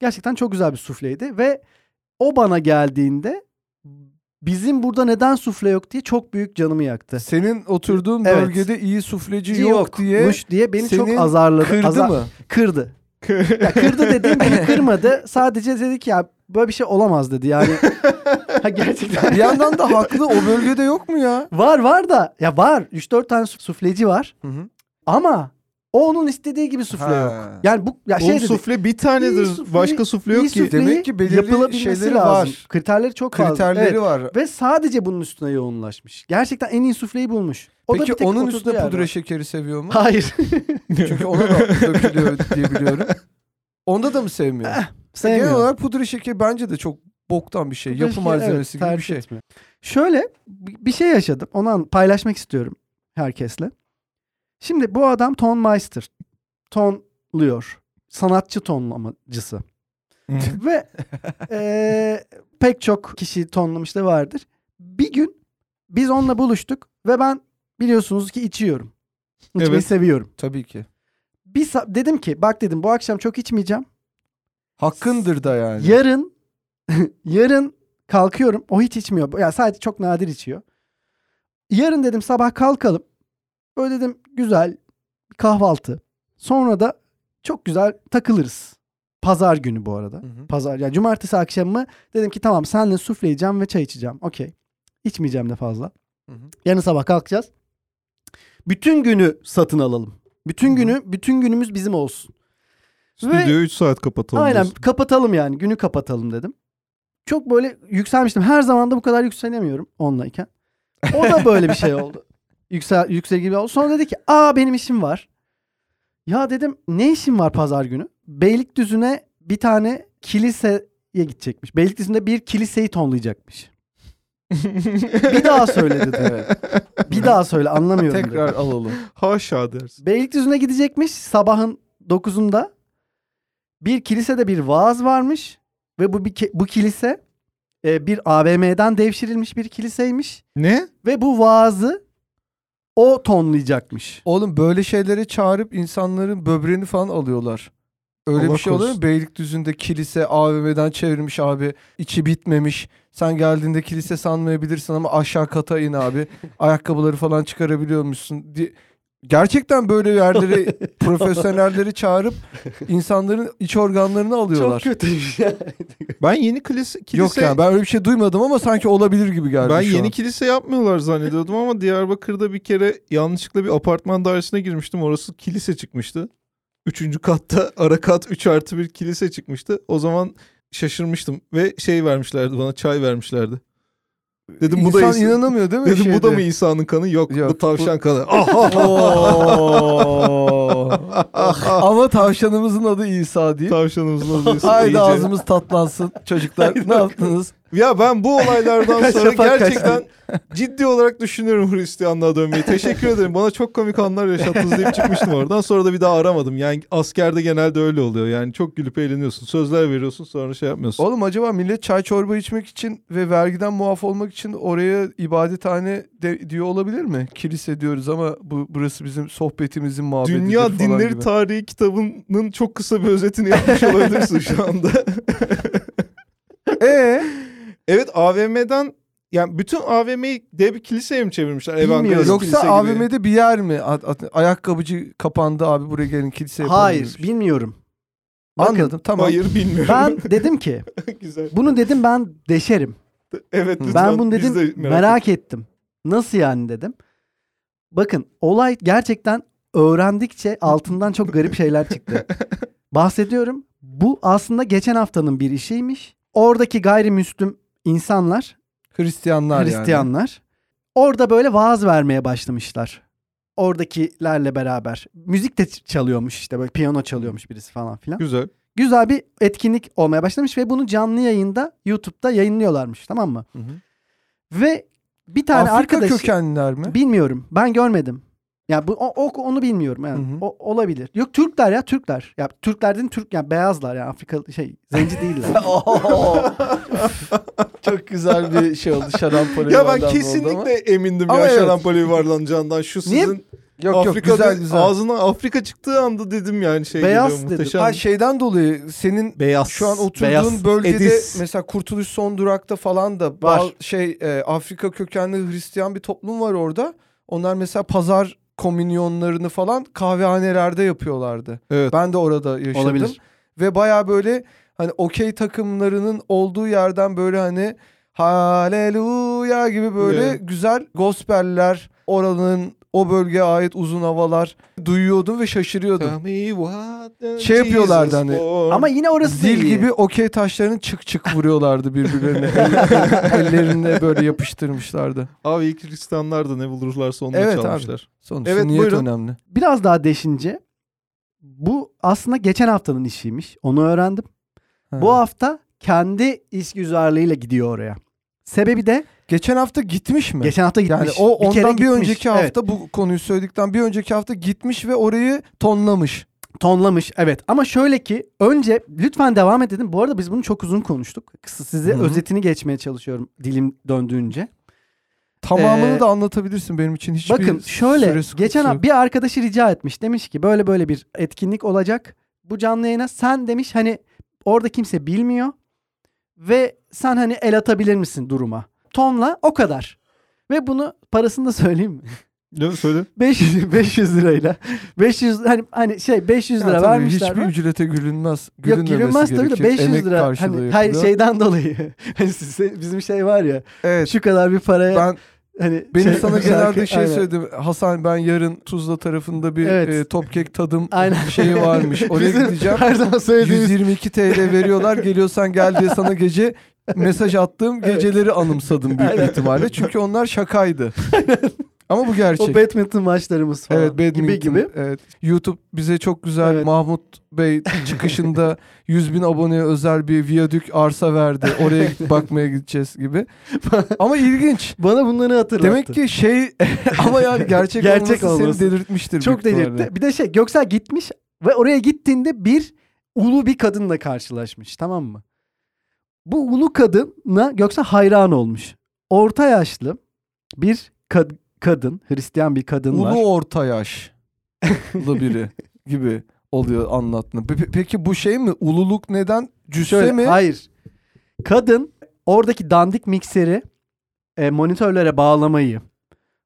Gerçekten çok güzel bir sufleydi ve o bana geldiğinde bizim burada neden sufle yok diye çok büyük canımı yaktı. Senin oturduğun Evet. bölgede iyi sufleci Yok, yok, diye diye beni çok azarladı. kırdı Azar- mı? Kırdı. *laughs* Ya kırdı dediğim beni kırmadı. Sadece dedi ki ya böyle bir şey olamaz dedi yani. *laughs* ha gerçekten. Bir yandan da haklı o bölgede yok mu ya? Var var da ya var 3-4 tane su- sufleci var Hı hı. ama O onun istediği gibi sufle yok. Ha. Yani bu ya şey dedi, sufle bir tanedir. İyi sufleyi- Başka sufle yok ki. Demek ki belirli yapılabilmesi şeyleri lazım. var. Kriterleri çok fazla. Kriterleri Evet. var. Ve sadece bunun üstüne yoğunlaşmış. Gerçekten en iyi sufleyi bulmuş. O Peki onun üstüne pudra var. şekeri seviyor mu? Hayır. Çünkü ona da dökülüyor diye biliyorum. *laughs* Onda da mı sevmiyor? Eh, Sevmiyor. Genel olarak pudra şekeri bence de çok boktan bir şey. Pudra Yapı şekeri, malzemesi evet, gibi bir şey. etmiyor. Şöyle bir şey yaşadım. Onu paylaşmak istiyorum herkesle. Şimdi bu adam tonmeister. Tonluyor. Sanatçı tonlamacısı. Ve *laughs* eee, pek çok kişi tonlamış da vardır. Bir gün biz onunla buluştuk ve ben biliyorsunuz ki içiyorum. İçmeyi Evet. seviyorum. Tabii ki. Bir dedim ki bak dedim bu akşam çok içmeyeceğim. Hakkındır da yani. Yarın *laughs* yarın kalkıyorum. O hiç içmiyor. Ya sadece çok nadir içiyor. Yarın dedim sabah kalkalım. Böyle dedim güzel kahvaltı. Sonra da çok güzel takılırız. Pazar günü bu arada. Hı hı. Pazar yani cumartesi akşamı dedim ki tamam senle sufle yiyeceğim ve çay içeceğim. Okey. İçmeyeceğim de fazla. Hı hı. Yarın sabah kalkacağız. Bütün günü satın alalım. Bütün günü bütün günümüz bizim olsun. Stüdyoyu 3 saat kapatalım. Aynen diyorsun. kapatalım yani günü kapatalım dedim. Çok böyle yükselmiştim. Her zaman da bu kadar yükselemiyorum onlayken. O da böyle bir şey *laughs* oldu. Yüksel, yüksel gibi oldu. Sonra dedi ki aa benim işim var. Ya dedim ne işin var pazar günü? Beylikdüzü'ne bir tane kiliseye gidecekmiş. Beylikdüzü'nde bir kiliseyi tonlayacakmış. Bir daha söyle dedi. Evet. Bir daha söyle anlamıyorum dedi. Tekrar alalım. Haşa dersin. Beylikdüzü'ne gidecekmiş sabahın 9'unda. Bir kilisede bir vaaz varmış ve bu bir ki- bu kilise e, bir AVM'den devşirilmiş bir kiliseymiş Ne? ve bu vaazı o tonlayacakmış. Oğlum böyle şeylere çağırıp insanların böbreğini falan alıyorlar. Öyle Allah bir şey oluyor mu? Beylikdüzü'nde kilise AVM'den çevirmiş abi. içi bitmemiş. Sen geldiğinde kilise sanmayabilirsin ama aşağı kata in abi. *laughs* Ayakkabıları falan çıkarabiliyormuşsun. diye. Gerçekten böyle yerleri *laughs* profesyonelleri çağırıp insanların iç organlarını alıyorlar. kötüymüş ya. *laughs* Ben yeni kilise, kilise Yok yani ben öyle bir şey duymadım ama sanki olabilir gibi geldi ben şu yeni an. kilise yapmıyorlar zannediyordum ama Diyarbakır'da bir kere yanlışlıkla bir apartman dairesine girmiştim. Orası kilise çıkmıştı. Üçüncü katta ara kat 3 artı bir kilise çıkmıştı. O zaman şaşırmıştım ve şey vermişlerdi bana çay vermişlerdi. Dedim bu da İnsan İsa- inanamıyor değil mi? Dedim bu da şeyde? mı İsa'nın kanı? Yok, Yok, bu tavşan bu- kanı. *laughs* Ama tavşanımızın adı İsa değil. Tavşanımızın adı İsa. Haydi ağzımız tatlansın çocuklar. ne yaptınız? Ya ben bu olaylardan *laughs* sonra gerçekten ciddi olarak düşünüyorum Hristiyanlığa dönmeyi. Teşekkür ederim. Bana çok komik anlar yaşattınız deyip çıkmıştım oradan. Sonra da bir daha aramadım. Yani askerde genelde öyle oluyor. Yani çok gülüp eğleniyorsun. Sözler veriyorsun sonra şey yapmıyorsun. Oğlum acaba millet çay çorba içmek için ve vergiden muaf olmak için oraya ibadethane de, diyor olabilir mi? Kilise diyoruz ama bu burası bizim sohbetimizin muhabbetidir Dünya falan Dinleri gibi. Tarihi kitabının çok kısa bir özetini yapmış olabilirsin şu anda. Ee, *laughs* evet AVM'den yani bütün AVM'yi dev bir kiliseye mi çevirmişler? Evangelist yoksa kilise gibi. AVM'de bir yer mi? Ayakkabıcı kapandı abi buraya gelin kilise yapalım Hayır demiş. bilmiyorum. Bakın, Anladım tamam. Hayır bilmiyorum. Ben dedim ki *laughs* Güzel. bunu dedim ben deşerim. Evet lütfen. Ben bunu dedim de merak, ettim. Nasıl yani dedim. Bakın olay gerçekten öğrendikçe altından çok garip şeyler çıktı. *laughs* Bahsediyorum. Bu aslında geçen haftanın bir işiymiş. Oradaki gayrimüslim insanlar, Hristiyanlar yani. Hristiyanlar orada böyle vaaz vermeye başlamışlar. Oradakilerle beraber. Müzik de ç- çalıyormuş işte böyle piyano çalıyormuş birisi falan filan. Güzel. Güzel bir etkinlik olmaya başlamış ve bunu canlı yayında YouTube'da yayınlıyorlarmış tamam mı? Hı hı. Ve bir tane Afrika arkadaş kökenliler mi? bilmiyorum. Ben görmedim. Ya bu o, o- onu bilmiyorum yani. Hı hı. O, olabilir. Yok Türkler ya Türkler. Ya Türkler dediğin Türk yani beyazlar ya Afrika şey zenci değiller. *laughs* Çok güzel bir şey oldu şarampole Ya ben kesinlikle ama. emindim Ama ya evet. şarampole yuvarlanacağından. Şu Niye? sizin Yok yok Afrika'da güzel güzel. ağzına Afrika çıktığı anda dedim yani şey Beyaz geliyor dedim. muhteşem. Ha şeyden dolayı senin Beyaz. şu an oturduğun Beyaz. bölgede Edis. mesela Kurtuluş Son Durak'ta falan da Var. şey e, Afrika kökenli Hristiyan bir toplum var orada. Onlar mesela pazar komünyonlarını falan kahvehanelerde yapıyorlardı. Evet. Ben de orada yaşadım. Olabilir. Ve baya böyle hani okey takımlarının olduğu yerden böyle hani haleluya gibi böyle Evet. güzel gospeller oranın o bölgeye ait uzun havalar duyuyordum ve şaşırıyordum. Şey yapıyorlardı hani. Ama yine orası Zil değil. gibi okey taşlarını çık çık vuruyorlardı birbirlerine. *laughs* El- Ellerine böyle yapıştırmışlardı. Abi ilk Hristiyanlar da ne bulurlarsa onu Evet abi. çalmışlar. Sonuçta Evet, niyet buyurun. önemli. Biraz daha deşince bu aslında geçen haftanın işiymiş. Onu öğrendim. Ha. Bu hafta kendi işgüzarlığıyla gidiyor oraya. Sebebi de Geçen hafta gitmiş mi? geçen hafta gitmiş. yani o kere ondan bir, gitmiş. önceki Evet, hafta bu konuyu söyledikten bir önceki hafta gitmiş ve orayı tonlamış. tonlamış. Evet ama şöyle ki önce lütfen devam et dedim. Bu arada biz bunu çok uzun konuştuk. Kısa size Hı hı. özetini geçmeye çalışıyorum dilim döndüğünce. Tamamını Ee, da anlatabilirsin benim için hiçbir Bakın şöyle geçen hafta bir arkadaşı rica etmiş. Demiş ki böyle böyle bir etkinlik olacak. Bu canlı yayına sen demiş hani orada kimse bilmiyor. Ve sen hani el atabilir misin duruma? Tonla o kadar. Ve bunu parasını da söyleyeyim mi? Ne söyle? *laughs* 500 500 lirayla. 500 hani hani şey 500 Ya lira tabii vermişler. Hiçbir ücrete gülünmez. Yok gülünmez tabii de gerekir. 500 Emek lira. Hani yapılıyor. şeyden dolayı. *laughs* Hani size- bizim şey var ya. Evet. Şu kadar bir paraya Ben hani benim şey- sana *laughs* şarkı- genelde şey aynen. söyledim. Hasan ben yarın Tuzla tarafında bir Evet. e, top kek tadım Aynen. şeyi varmış. Oraya Bizim gideceğim. Her zaman söylediğimiz 122 TL veriyorlar. Geliyorsan gel diye sana gece mesaj attığım Evet. geceleri anımsadım büyük Aynen. ihtimalle. Çünkü onlar şakaydı. Ama bu gerçek. o badminton maçlarımız falan Evet badminton. gibi gibi. Evet. YouTube bize çok güzel Evet. Mahmut Bey çıkışında *laughs* 100 bin aboneye özel bir viyadük arsa verdi. Oraya *laughs* bakmaya gideceğiz gibi. *laughs* Ama ilginç. Bana bunları hatırlattı. Demek ki şey ama yani gerçek, Gerçek olması, olması. seni delirtmiştir. çok delirtti. Bir de şey Göksel gitmiş ve oraya gittiğinde bir ulu bir kadınla karşılaşmış tamam mı? Bu ulu kadına Göksel hayran olmuş. Orta yaşlı bir kad- kadın, Hristiyan bir kadın var. Ulu orta yaşlı *laughs* biri gibi oluyor pe- Peki bu şey mi? Ululuk neden? Cüsse Şöyle, mi? Hayır. Kadın oradaki dandik mikseri e, monitörlere bağlamayı,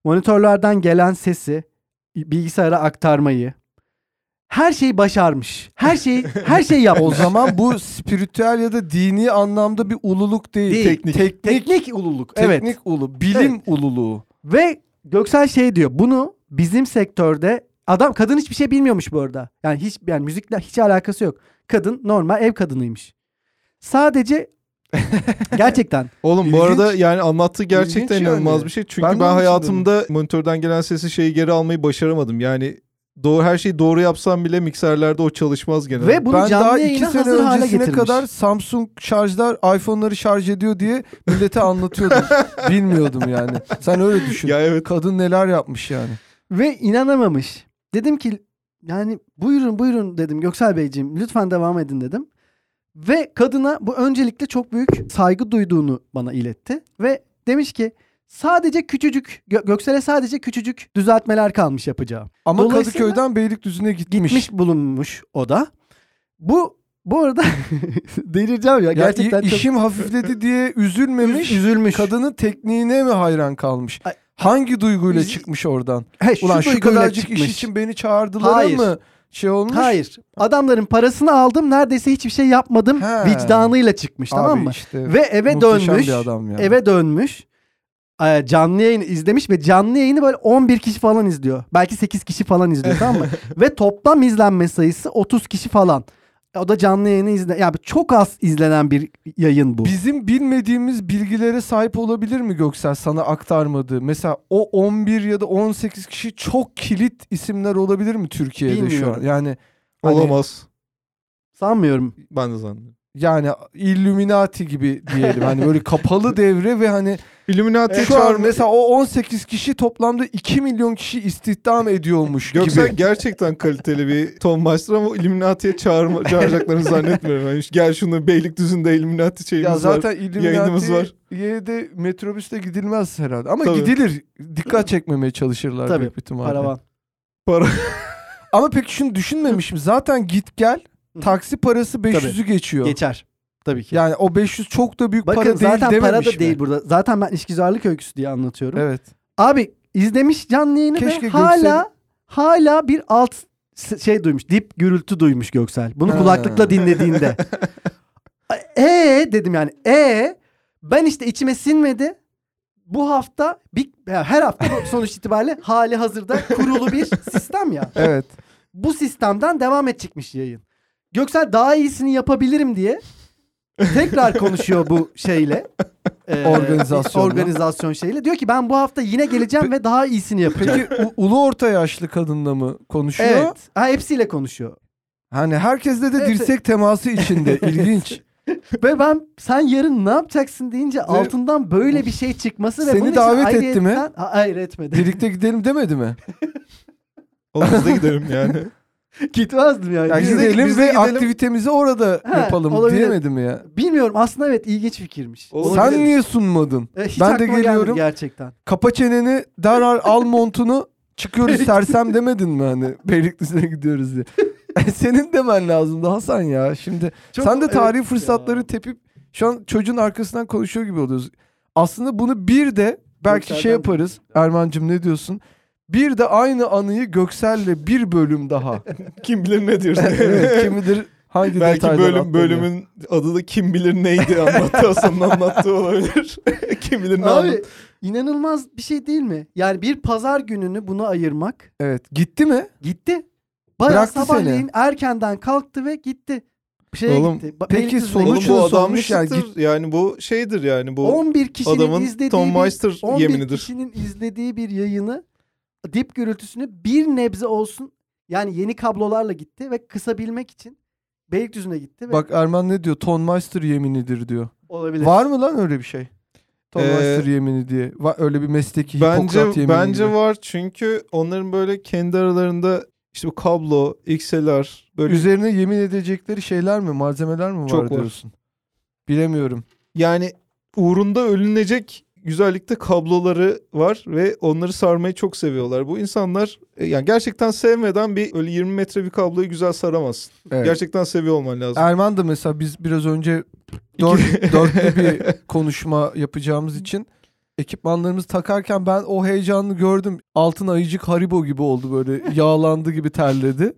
monitörlerden gelen sesi bilgisayara aktarmayı her şeyi başarmış. Her şeyi her şeyi *laughs* yapmış. O zaman bu spiritüel ya da dini anlamda bir ululuk değil. Değil. Teknik. Teknik, teknik ululuk. Evet. teknik ulu. Bilim ululuğu. Ve Göksel şey diyor. Bunu bizim sektörde adam kadın hiçbir şey bilmiyormuş bu arada. Yani hiç yani müzikle hiç alakası yok. Kadın normal ev kadınıymış. Sadece *laughs* gerçekten Oğlum bu İlginç. arada yani anlattığı gerçekten İlginç inanılmaz yani. bir şey. Çünkü Ben ben, hayatımda monitörden gelen sesi şeyi geri almayı başaramadım. Yani doğru her şeyi doğru yapsam bile mikserlerde o çalışmaz genelde. ve bunu ben canlı daha iki sene öncesine kadar Samsung şarjlar iPhone'ları şarj ediyor diye millete anlatıyordum. *laughs* Bilmiyordum yani. Sen öyle düşün. ya evet Kadın neler yapmış yani. Ve inanamamış. Dedim ki yani buyurun buyurun dedim Göksel Beyciğim lütfen devam edin dedim. Ve kadına bu öncelikle çok büyük saygı duyduğunu bana iletti. Ve demiş ki sadece küçücük Gö- Göksel'e sadece küçücük düzeltmeler kalmış yapacağı. Ama Dolayısıyla- Kadıköy'den Beylikdüzü'ne gitmiş. Gitmiş bulunmuş o da. Bu bu arada *laughs* delireceğim ya Ya gerçekten i- çok işim hafifledi diye üzülmemiş. üzülmüş. Kadının tekniğine mi hayran kalmış? Ay- Hangi duyguyla Biz- çıkmış oradan? He, Ulan şu duyguyla kadarcık çıkmış. iş için beni çağırdılar Hayır. mı? Şey olmuş. Hayır. Adamların parasını aldım neredeyse hiçbir şey yapmadım He. vicdanıyla çıkmış Abi tamam mı? işte Ve eve muhteşem dönmüş. bir adam ya. Eve dönmüş. Canlı yayını izlemiş ve canlı yayını böyle 11 kişi falan izliyor. Belki 8 kişi falan izliyor tamam mı? *laughs* ve toplam izlenme sayısı 30 kişi falan. O da canlı yayını izle. Yani çok az izlenen bir yayın bu. Bizim bilmediğimiz bilgilere sahip olabilir mi Göksel sana aktarmadığı? Mesela o 11 ya da 18 kişi çok kilit isimler olabilir mi Türkiye'de şu an? Bilmiyorum. Yani hani- olamaz. Sanmıyorum. Ben de zannediyorum. yani Illuminati gibi diyelim. hani böyle kapalı devre ve hani Illuminati an çağırma- mesela o 18 kişi toplamda 2 milyon kişi istihdam ediyormuş gibi. gerçekten kaliteli bir Tom Master ama Illuminati'ye çağırma, *laughs* çağıracaklarını zannetmiyorum. Yani gel şunu Beylikdüzü'nde Illuminati şeyimiz Ya zaten var. yayınımız var. De metrobüste gidilmez herhalde. Ama Tabii. gidilir. Dikkat çekmemeye çalışırlar Tabii, büyük ihtimalle. Paravan. Para. Ama peki şunu düşünmemişim. Zaten git gel taksi parası 500'ü geçiyor. Geçer. Tabii ki. Yani o 500 çok da büyük Bakın para değil zaten para da mi? değil burada. Zaten ben işgüzarlık öyküsü diye anlatıyorum. Evet. Abi izlemiş canlı yayını Keşke ve hala Göksel'i- hala bir alt şey duymuş. Dip gürültü duymuş Göksel. Bunu Ha. kulaklıkla dinlediğinde. *laughs* E dedim yani. E ben işte içime sinmedi. bu hafta bir, ya her hafta sonuç itibariyle hali hazırda kurulu bir sistem ya. *laughs* Evet. Bu sistemden devam edecekmiş yayın. Göksel daha iyisini yapabilirim diye tekrar konuşuyor bu şeyle. Ee, Organizasyonla. Organizasyon şeyle. Diyor ki ben bu hafta yine geleceğim ve daha iyisini yapacağım. Peki u- ulu orta yaşlı kadınla mı konuşuyor? Evet. Ha, hepsiyle konuşuyor. Hani herkesle de dirsek teması içinde. *laughs* İlginç. Ve ben sen yarın ne yapacaksın deyince altından böyle bir şey çıkması ve Seni bunun için davet etti mi? ayrıyetten- Ha, hayır etmedi. Birlikte gidelim demedi mi? *laughs* Oğlum biz de gidelim yani. *laughs* Gitmezdim yani. Ya Biz de- gidelim de ve gidelim. aktivitemizi orada Ha, yapalım olabilir. diyemedi mi ya? Bilmiyorum aslında evet ilginç fikirmiş. Olabilir. Sen niye sunmadın? E, hiç Ben de geliyorum. gerçekten. Kapa çeneni derhal al montunu çıkıyoruz *laughs* sersem demedin mi hani Beylikdüzü'ne gidiyoruz diye. *laughs* Senin demen lazımdı Hasan ya. Şimdi Çok- sen de tarihi evet fırsatları ya. tepip şu an çocuğun arkasından konuşuyor gibi oluyoruz. Aslında bunu bir de belki şey Göksel'den yaparız. Erman'cığım ne diyorsun? Bir de aynı anıyı Göksel'le bir bölüm daha. *laughs* Kim bilir ne diyorsun. evet, kim bilir hangi Belki bölüm bölümün adı da kim bilir neydi anlattı Hasan'ın *laughs* anlattığı olabilir. *laughs* kim bilir ne Abi inanılmaz bir şey değil mi? Yani bir pazar gününü buna ayırmak Evet gitti mi? gitti. Bayağı Bıraktı sabahleyin seni. erkenden kalktı ve gitti. Şeye Oğlum, gitti. Ba- peki Beylikdüzü'ne sonuç gitti. Oğlum bu nasıl adam olmuş yani? yani, yani bu şeydir yani bu 11 kişinin adamın izlediği Tom bir, Meister 11 yeminidir. kişinin izlediği bir yayını dip gürültüsünü bir nebze olsun yani yeni kablolarla gitti ve kısabilmek için Beylikdüzü'ne gitti ve Bak Erman ne diyor? Tonmeister yeminidir diyor. olabilir. Var mı lan öyle bir şey? Tonmeister Ee, yemini diye. Var öyle bir mesleki Bence Hipokrat yemini bence gibi. var çünkü onların böyle kendi aralarında işte bu kablo, XLR böyle Üzerine yemin edecekleri şeyler mi, malzemeler mi var Çok var. diyorsun? Bilemiyorum. yani uğrunda ölünecek güzellikte kabloları var ve onları sarmayı çok seviyorlar. Bu insanlar e, yani gerçekten sevmeden bir öyle 20 metre bir kabloyu güzel saramazsın. Evet. Gerçekten seviyor olman lazım. Erman da mesela biz biraz önce dört, *laughs* dörtlü bir konuşma yapacağımız için ekipmanlarımızı takarken ben o heyecanını gördüm. Altın ayıcık haribo gibi oldu böyle *laughs* yağlandı gibi terledi.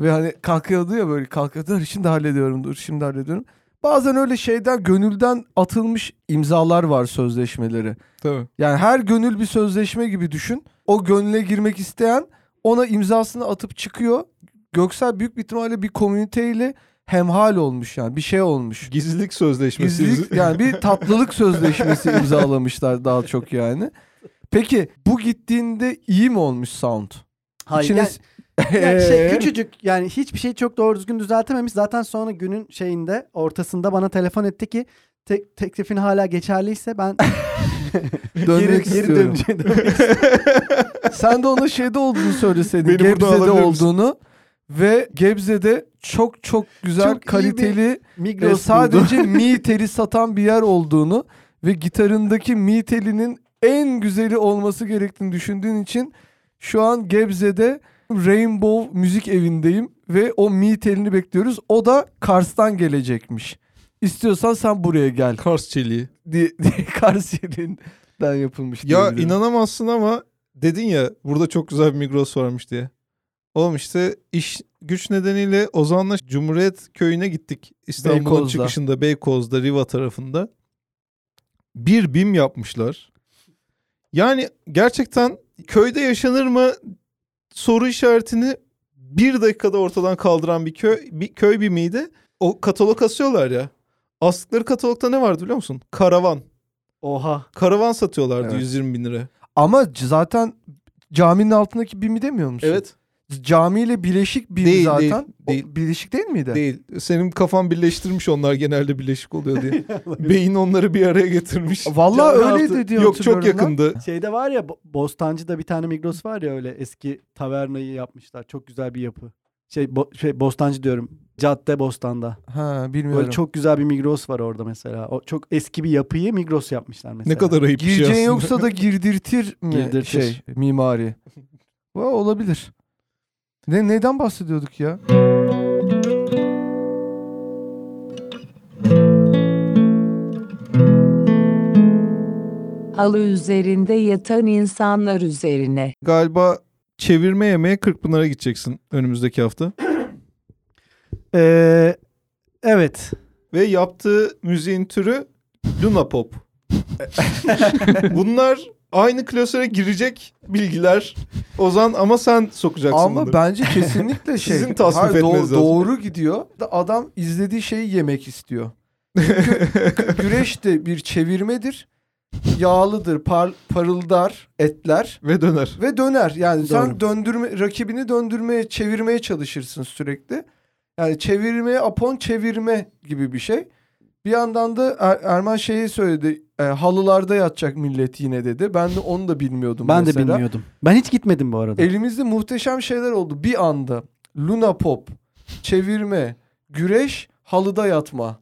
Ve hani kalkıyordu ya böyle kalkıyordu. Şimdi hallediyorum dur şimdi hallediyorum. Bazen öyle şeyden gönülden atılmış imzalar var sözleşmeleri. Tabii. Yani her gönül bir sözleşme gibi düşün. O gönüle girmek isteyen ona imzasını atıp çıkıyor. Göksel büyük bir ihtimalle bir komüniteyle hemhal olmuş yani bir şey olmuş. Gizlilik sözleşmesi. Gizlilik yani bir tatlılık sözleşmesi *laughs* imzalamışlar daha çok yani. Peki bu gittiğinde iyi mi olmuş sound? Hayır, İçiniz- yani- yani şey Ee? küçücük yani hiçbir şey çok doğru düzgün düzeltememiş. Zaten sonra günün şeyinde ortasında bana telefon etti ki tek, teklifin hala geçerliyse ben *laughs* Dönmek geri, geri istiyorum. döneceğim. *laughs* Sen de ona şeyde olduğunu söyleseydin. Beni Gebze'de olduğunu ve Gebze'de çok çok güzel Çok kaliteli e, sadece mi *laughs* teli satan bir yer olduğunu ve gitarındaki mi telinin en güzeli olması gerektiğini düşündüğün için şu an Gebze'de Rainbow Müzik Evi'ndeyim ve o mi telini bekliyoruz. O da Kars'tan gelecekmiş. İstiyorsan sen buraya gel Kars çeliği. diye, diye *laughs* Kars yerinden yapılmış. Ya diyebilirim. inanamazsın ama dedin ya burada çok güzel bir Migros varmış diye. Oğlum işte iş güç nedeniyle Ozan'la Cumhuriyet Köyü'ne gittik. İstanbul'un Beykoz'da. çıkışında Beykoz'da Riva tarafında. Bir BİM yapmışlar. Yani gerçekten köyde yaşanır mı soru işaretini bir dakikada ortadan kaldıran bir köy, bir köy BİM'iydi. O katalog asıyorlar ya. Astıkları katalogda ne vardı biliyor musun? Karavan. Oha. Karavan satıyorlardı Evet. 120 bin lira. Ama zaten caminin altındaki bimi demiyor musun? Evet. Camiyle bileşik bim Değil, zaten. değil, O değil. bileşik değil miydi? Değil. Senin kafan birleştirmiş onlar genelde birleşik oluyor diye. *laughs* Beyin onları bir araya getirmiş. Vallahi Cami öyleydi diyor Yok çok hatırlıyorum lan. yakındı. Şeyde var ya Bo- Bostancı'da bir tane Migros var ya öyle eski tavernayı yapmışlar. Çok güzel bir yapı. Şey, Bo- şey Bostancı diyorum. Cadde Bostan'da. Ha bilmiyorum. Böyle çok güzel bir Migros var orada mesela. O çok eski bir yapıyı Migros yapmışlar mesela. Ne kadar ayıp bir şey Gireceğin aslında. yoksa da *laughs* girdirtir mi Girdirtir. şey mimari? *laughs* Va, olabilir. Ne neden bahsediyorduk ya? Halı üzerinde yatan insanlar üzerine. Galiba çevirme yemeğe Kırkpınar'a gideceksin önümüzdeki hafta. Ee, evet. Ve yaptığı müziğin türü Luna Pop. *laughs* Bunlar aynı klasöre girecek bilgiler Ozan ama sen sokacaksın Ama bunları. bence kesinlikle *laughs* şey. Sizin tasnif Hayır, etmeniz lazım. Doğru gidiyor. Da Adam izlediği şeyi yemek istiyor. Güreş de bir çevirmedir. Yağlıdır, par, parıldar etler Ve döner. ve döner. Yani sen Doğru. döndürme rakibini döndürmeye, çevirmeye çalışırsın sürekli. Yani çevirmeye, apon çevirme gibi bir şey. Bir yandan da Er- Erman şeyi söyledi. e, halılarda yatacak millet yine dedi. Ben de onu da bilmiyordum Ben mesela. de bilmiyordum. Ben hiç gitmedim bu arada. Elimizde muhteşem şeyler oldu. Bir anda Luna Pop, çevirme, güreş, halıda yatma.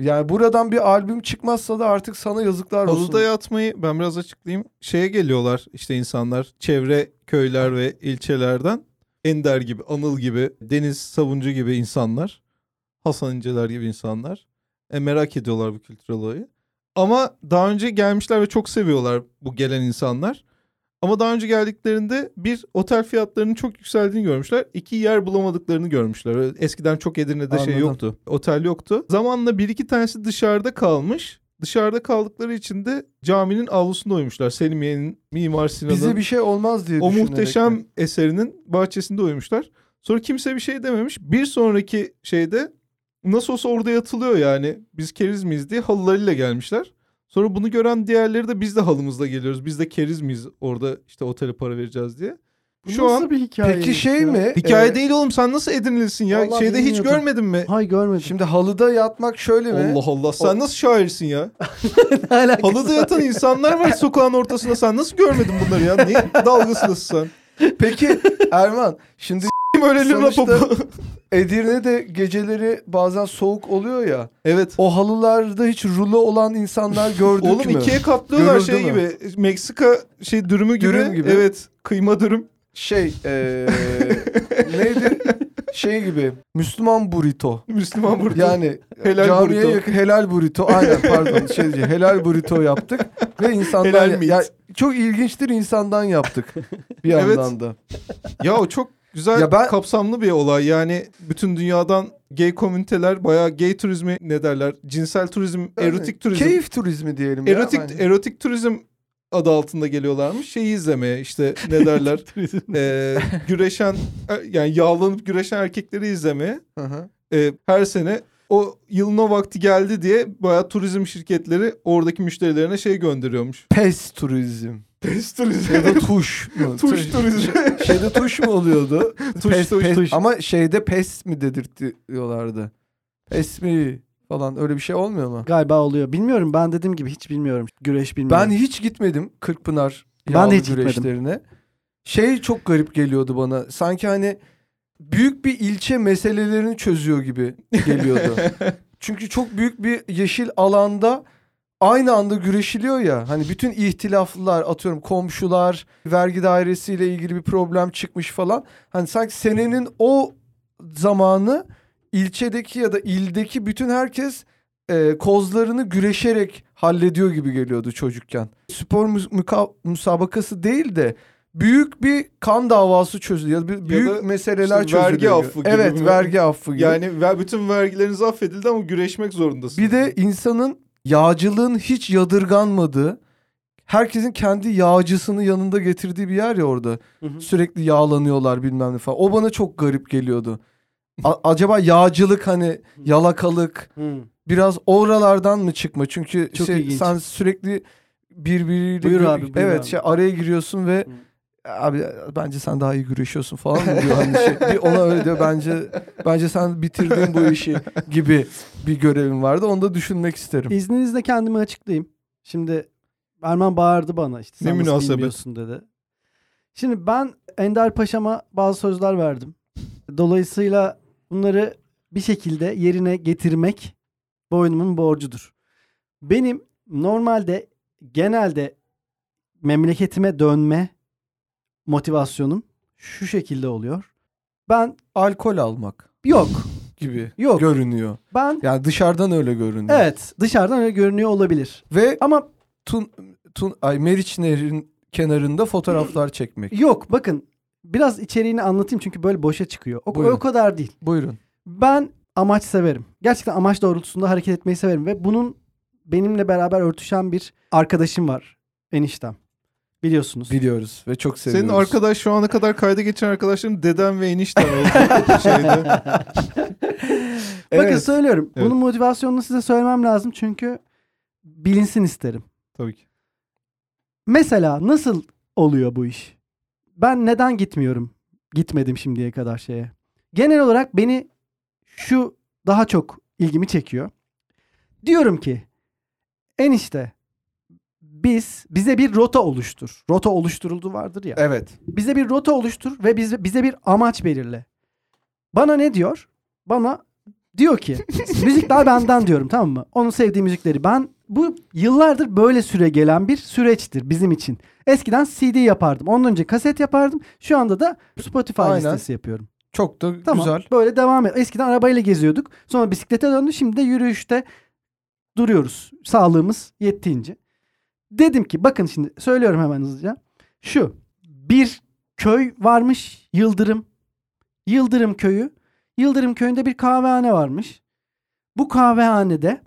Yani buradan bir albüm çıkmazsa da artık sana yazıklar olsun. Halıda yatmayı ben biraz açıklayayım. Şeye geliyorlar işte insanlar çevre köyler ve ilçelerden. Ender gibi, Anıl gibi, Deniz Savuncu gibi insanlar. Hasan İnceler gibi insanlar. E, merak ediyorlar bu kültürel olayı. Ama daha önce gelmişler ve çok seviyorlar bu gelen insanlar. Ama daha önce geldiklerinde bir otel fiyatlarının çok yükseldiğini görmüşler. iki yer bulamadıklarını görmüşler. Eskiden çok Edirne'de şey Anladım. yoktu. Otel yoktu. Zamanla bir iki tanesi dışarıda kalmış. Dışarıda kaldıkları için de caminin avlusunda uyumuşlar. Selimiye'nin Mimar Sinan'ın Bize bir şey olmaz diye o muhteşem mi? eserinin bahçesinde uyumuşlar. Sonra kimse bir şey dememiş. Bir sonraki şeyde nasıl olsa orada yatılıyor yani. Biz keriz miyiz diye halılarıyla gelmişler. Sonra bunu gören diğerleri de biz de halımızla geliyoruz. Biz de keriz miyiz orada işte otele para vereceğiz diye. Bu Şu nasıl an bir hikaye? Peki şey mi? hikaye Ee, değil oğlum sen nasıl edinilirsin ya? Vallahi Şeyde hiç bilmiyordum. görmedin mi? Hay görmedim. Şimdi halıda yatmak şöyle mi? Allah Allah sen nasıl şairsin ya? *laughs* Ne alakası Halıda yatan insanlar var sokağın ortasında sen nasıl görmedin bunları ya? Ne dalgasındasın sen? Peki Erman şimdi Kim öyle Luna Sonuçta- Pop'u? *laughs* Edirne'de geceleri bazen soğuk oluyor ya. Evet. O halılarda hiç rulo olan insanlar *laughs* gördük Oğlum mü? ikiye katlıyorlar Görüldü şey mü? gibi. Meksika şey dürümü gibi. Dürüm gibi. Evet. Kıyma dürüm. Şey eee *laughs* neydi? Şey gibi Müslüman burrito. Müslüman burrito. Yani Helal camiye burrito. yakın helal burrito. Aynen pardon *laughs* şey diyeceğim, helal burrito yaptık ve insandan Helal ya, meat. çok ilginçtir insandan yaptık bir Evet. yandan da. ya o çok güzel Ya ben- kapsamlı bir olay. Yani bütün dünyadan gay komüniteler bayağı gay turizmi ne derler? Cinsel turizm, erotik turizm. Keyif turizmi diyelim ya. erotik Aynen. erotik turizm adı altında geliyorlarmış. Şeyi izlemeye işte ne derler? *laughs* Ee, güreşen yani yağlanıp güreşen erkekleri izlemeye e, her sene o yılın o vakti geldi diye bayağı turizm şirketleri oradaki müşterilerine şey gönderiyormuş. Pes turizm. Pes turizm. Ya da tuş mu? *laughs* Tuş turizm. Şeyde tuş mu oluyordu? Tuş, pes, tuş, pes- tuş. Ama şeyde pes mi dedirtiyorlardı? Pes mi falan öyle bir şey olmuyor mu? Galiba oluyor. Bilmiyorum ben dediğim gibi hiç bilmiyorum. Güreş bilmiyorum. Ben hiç gitmedim Kırkpınar Ben de hiç gitmedim. güreşlerine. Şey çok garip geliyordu bana. Sanki hani büyük bir ilçe meselelerini çözüyor gibi geliyordu. *laughs* Çünkü çok büyük bir yeşil alanda aynı anda güreşiliyor ya. Hani bütün ihtilaflılar atıyorum komşular, vergi dairesiyle ilgili bir problem çıkmış falan. Hani sanki senenin o zamanı ilçedeki ya da ildeki bütün herkes e, kozlarını güreşerek hallediyor gibi geliyordu çocukken. Spor muka- müsabakası değil de büyük bir kan davası çözülüyor. Ya da büyük da meseleler işte vergi çözülüyor. affı gibi Evet, mi? vergi affı gibi. yani bütün vergileriniz affedildi ama güreşmek zorundasın. Bir de insanın yağcılığın hiç yadırganmadığı, herkesin kendi yağcısını yanında getirdiği bir yer ya orada. Hı hı. Sürekli yağlanıyorlar bilmem ne falan. O bana çok garip geliyordu. A- acaba yağcılık hani yalakalık Hı. biraz oralardan mı çıkma? Çünkü Çok şey, ilginç. sen sürekli birbiriyle Buyur abi, buyur evet abi. şey araya giriyorsun ve abi bence sen daha iyi güreşiyorsun falan mı diyor hani şey. Bir ona öyle diyor bence bence sen bitirdin bu işi gibi bir görevin vardı. Onu da düşünmek isterim. İzninizle kendimi açıklayayım. Şimdi Erman bağırdı bana işte sen Ne nasıl bilmiyorsun dedi. Şimdi ben Ender Paşa'ma bazı sözler verdim. Dolayısıyla bunları bir şekilde yerine getirmek boynumun borcudur. Benim normalde genelde memleketime dönme motivasyonum şu şekilde oluyor. Ben Alkol almak yok *laughs* gibi yok görünüyor. ben Yani dışarıdan öyle görünüyor. evet dışarıdan öyle görünüyor olabilir. Ve Ama Tun, Tun, ay Meriç Nehri'nin kenarında fotoğraflar çekmek. Yok bakın biraz içeriğini anlatayım çünkü böyle boşa çıkıyor. O, Buyurun. o kadar değil. Buyurun. Ben amaç severim. Gerçekten amaç doğrultusunda hareket etmeyi severim ve bunun benimle beraber örtüşen bir arkadaşım var. Eniştem. Biliyorsunuz. Biliyoruz ve çok seviyoruz. Senin arkadaş şu ana kadar kayda geçen arkadaşların deden ve enişten oldu. *laughs* şeyde. Bakın Evet. söylüyorum. Evet. Bunun motivasyonunu size söylemem lazım çünkü bilinsin isterim. Tabii ki. Mesela nasıl oluyor bu iş? Ben neden gitmiyorum? Gitmedim şimdiye kadar şeye. Genel olarak beni şu daha çok ilgimi çekiyor. Diyorum ki enişte biz bize bir rota oluştur. Rota oluşturuldu vardır ya. Evet. Bize bir rota oluştur ve bize bize bir amaç belirle. Bana ne diyor? Bana diyor ki *laughs* müzikler benden diyorum tamam mı? Onun sevdiği müzikleri ben bu yıllardır böyle süre gelen bir süreçtir bizim için. Eskiden CD yapardım. Ondan önce kaset yapardım. Şu anda da Spotify Aynen. listesi yapıyorum. Çok da Tamam. güzel. Böyle devam et. Eskiden arabayla geziyorduk. Sonra bisiklete döndü. Şimdi de yürüyüşte duruyoruz. Sağlığımız yettiğince. Dedim ki bakın şimdi söylüyorum hemen hızlıca. Şu bir köy varmış Yıldırım. Yıldırım köyü. Yıldırım köyünde bir kahvehane varmış. Bu kahvehanede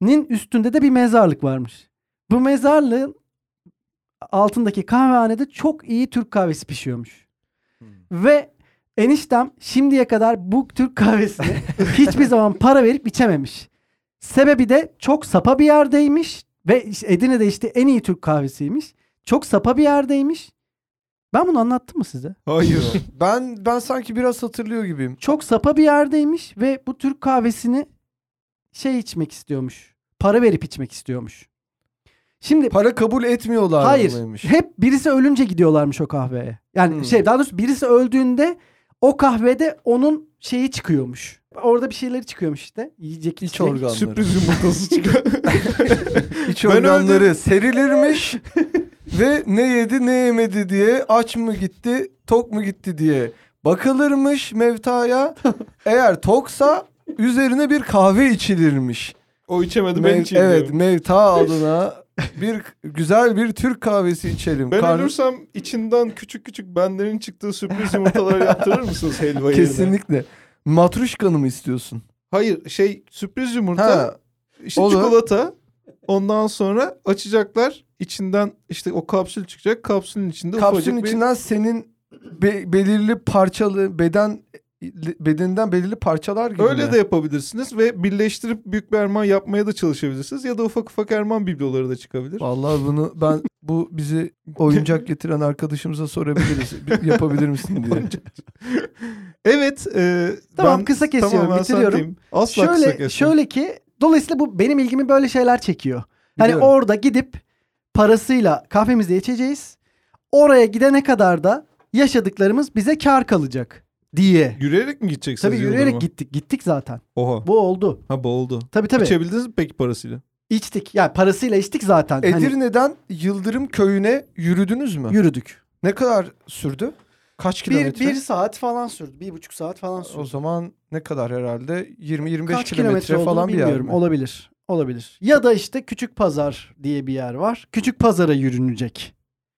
nin üstünde de bir mezarlık varmış. Bu mezarlığın altındaki kahvehanede çok iyi Türk kahvesi pişiyormuş. Ve eniştem şimdiye kadar bu Türk kahvesini *laughs* hiçbir zaman para verip içememiş. Sebebi de çok sapa bir yerdeymiş ve işte Edirne'de işte en iyi Türk kahvesiymiş. Çok sapa bir yerdeymiş. Ben bunu anlattım mı size? Hayır. ben ben sanki biraz hatırlıyor gibiyim. Çok sapa bir yerdeymiş ve bu Türk kahvesini şey içmek istiyormuş. Para verip içmek istiyormuş. Şimdi Para kabul etmiyorlar hayır mıymış? hep birisi ölünce gidiyorlarmış o kahveye. Yani Hmm. şey daha doğrusu birisi öldüğünde o kahvede onun şeyi çıkıyormuş. Orada bir şeyleri çıkıyormuş işte. Yiyecek İç içecek. organları. Sürpriz yumurtası çıkıyor. *laughs* İç Ben organları serilirmiş ve ne yedi ne yemedi diye aç mı gitti tok mu gitti diye bakılırmış mevtaya. Eğer toksa üzerine bir kahve içilirmiş. o içemedi ben Mev- içeyim evet diyorum. mevta adına bir güzel bir Türk kahvesi içelim. Ben Karn- ölürsem içinden küçük küçük benlerin çıktığı sürpriz yumurtalar yaptırır mısınız helva yerine? Kesinlikle. Matruşkanı mı istiyorsun? Hayır şey sürpriz yumurta Ha, işte olur. çikolata ondan sonra açacaklar içinden işte o kapsül çıkacak kapsülün içinde kapsülün ufacık bir içinden senin be- belirli parçalı beden bedeninden belirli parçalar gibi Öyle mi? de yapabilirsiniz ve birleştirip büyük bir erman yapmaya da çalışabilirsiniz. Ya da ufak ufak erman bibloları da çıkabilir. Vallahi bunu ben bu bizi oyuncak getiren arkadaşımıza sorabiliriz. Yapabilir misin diye. Evet. E, Tamam, ben kısa kesiyorum, tamamen bitiriyorum. Asla kısa Şöyle kesmem. şöyle ki dolayısıyla bu benim ilgimi böyle şeyler çekiyor. Hani Biliyorum. orada gidip parasıyla kahvemizi içeceğiz. Oraya gidene kadar da yaşadıklarımız bize kar kalacak diye. Yürüyerek mi gideceksiniz? Tabii yürüyerek gittik. Gittik zaten. Oha. Bu oldu. Ha bu oldu. Tabii tabii. İçebildiniz mi peki parasıyla? İçtik. Yani parasıyla içtik zaten. Hani Edirne'den Yıldırım köyüne yürüdünüz mü? yürüdük. Ne kadar sürdü? Kaç Bir, kilometre? bir saat falan sürdü. Bir buçuk saat falan sürdü. O zaman ne kadar herhalde? 20-25 Kaç kilometre kilometre falan bir yer mi? Olabilir. Olabilir. Ya da işte Küçük Pazar diye bir yer var. Küçük Pazar'a yürünecek.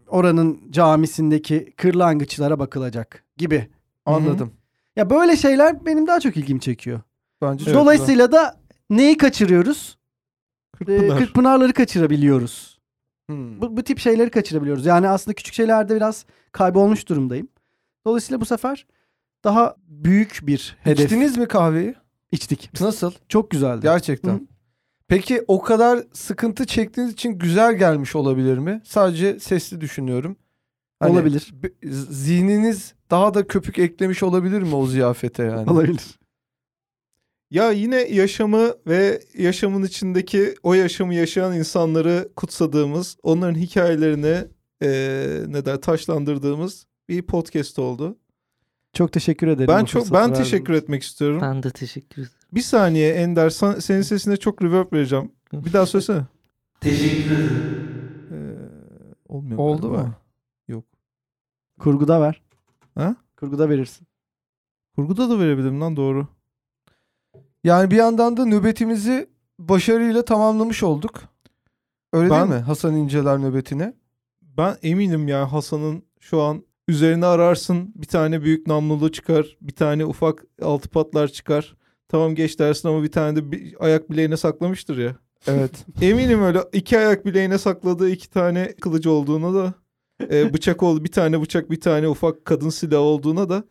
Oranın camisindeki kırlangıçlara bakılacak gibi. Anladım. Ya böyle şeyler benim daha çok ilgimi çekiyor. Bence çok Dolayısıyla da neyi kaçırıyoruz? Ee, Kırkpınar. Kırkpınarları kaçırabiliyoruz. Hmm. Bu, bu tip şeyleri kaçırabiliyoruz. Yani aslında küçük şeylerde biraz kaybolmuş durumdayım. Dolayısıyla bu sefer daha büyük bir hedef İçtiniz mi kahveyi? içtik. Nasıl? Çok güzeldi. Gerçekten. Hı. Peki o kadar sıkıntı çektiğiniz için güzel gelmiş olabilir mi? Sadece sesli düşünüyorum. Hani Olabilir. zihniniz daha da köpük eklemiş olabilir mi o ziyafete yani? *laughs* Olabilir. Ya yine yaşamı ve yaşamın içindeki o yaşamı yaşayan insanları kutsadığımız, onların hikayelerini eee ne der taşlandırdığımız bir podcast oldu. Çok teşekkür ederim. Ben çok ben verdiğiniz teşekkür etmek istiyorum. Ben de teşekkür ederim. Bir saniye Ender sen- senin sesine çok reverb vereceğim. Bir daha söylesene. Teşekkür ederim. Ee, olmuyor Oldu galiba. mu? Kurguda ver. Ha? Kurguda verirsin. Kurguda da verebilirim lan doğru. Yani bir yandan da nöbetimizi başarıyla tamamlamış olduk. Öyle Ben- değil mi? Hasan İnceler nöbetine. Ben eminim ya Hasan'ın şu an üzerine ararsın bir tane büyük namlulu çıkar. Bir tane ufak altı patlar çıkar. Tamam geç dersin ama bir tane de bir ayak bileğine saklamıştır ya. Evet. *laughs* Eminim öyle iki ayak bileğine sakladığı iki tane kılıcı olduğuna da e, bıçak oldu bir tane bıçak bir tane ufak kadın silahı olduğuna da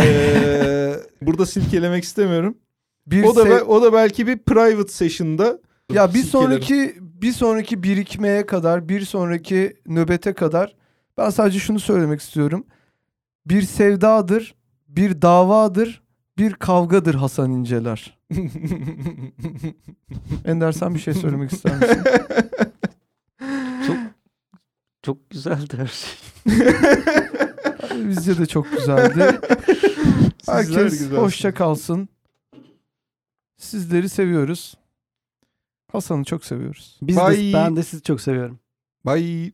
e, *laughs* burada silkelemek istemiyorum. Bir O da be- o da belki bir private session'da Ya bir sonraki bir sonraki birikmeye kadar, bir sonraki nöbete kadar ben sadece şunu söylemek istiyorum. Bir sevdadır, bir davadır, bir kavgadır Hasan İnceler. *laughs* Ender sen bir şey söylemek ister misin? *laughs* Çok güzeldi her şey. *laughs* Bizce de çok güzeldi. *laughs* Sizler Herkes güzelsiniz. hoşça kalsın. Sizleri seviyoruz. Hasan'ı çok seviyoruz. Biz de, Bye. ben de sizi çok seviyorum. Bye.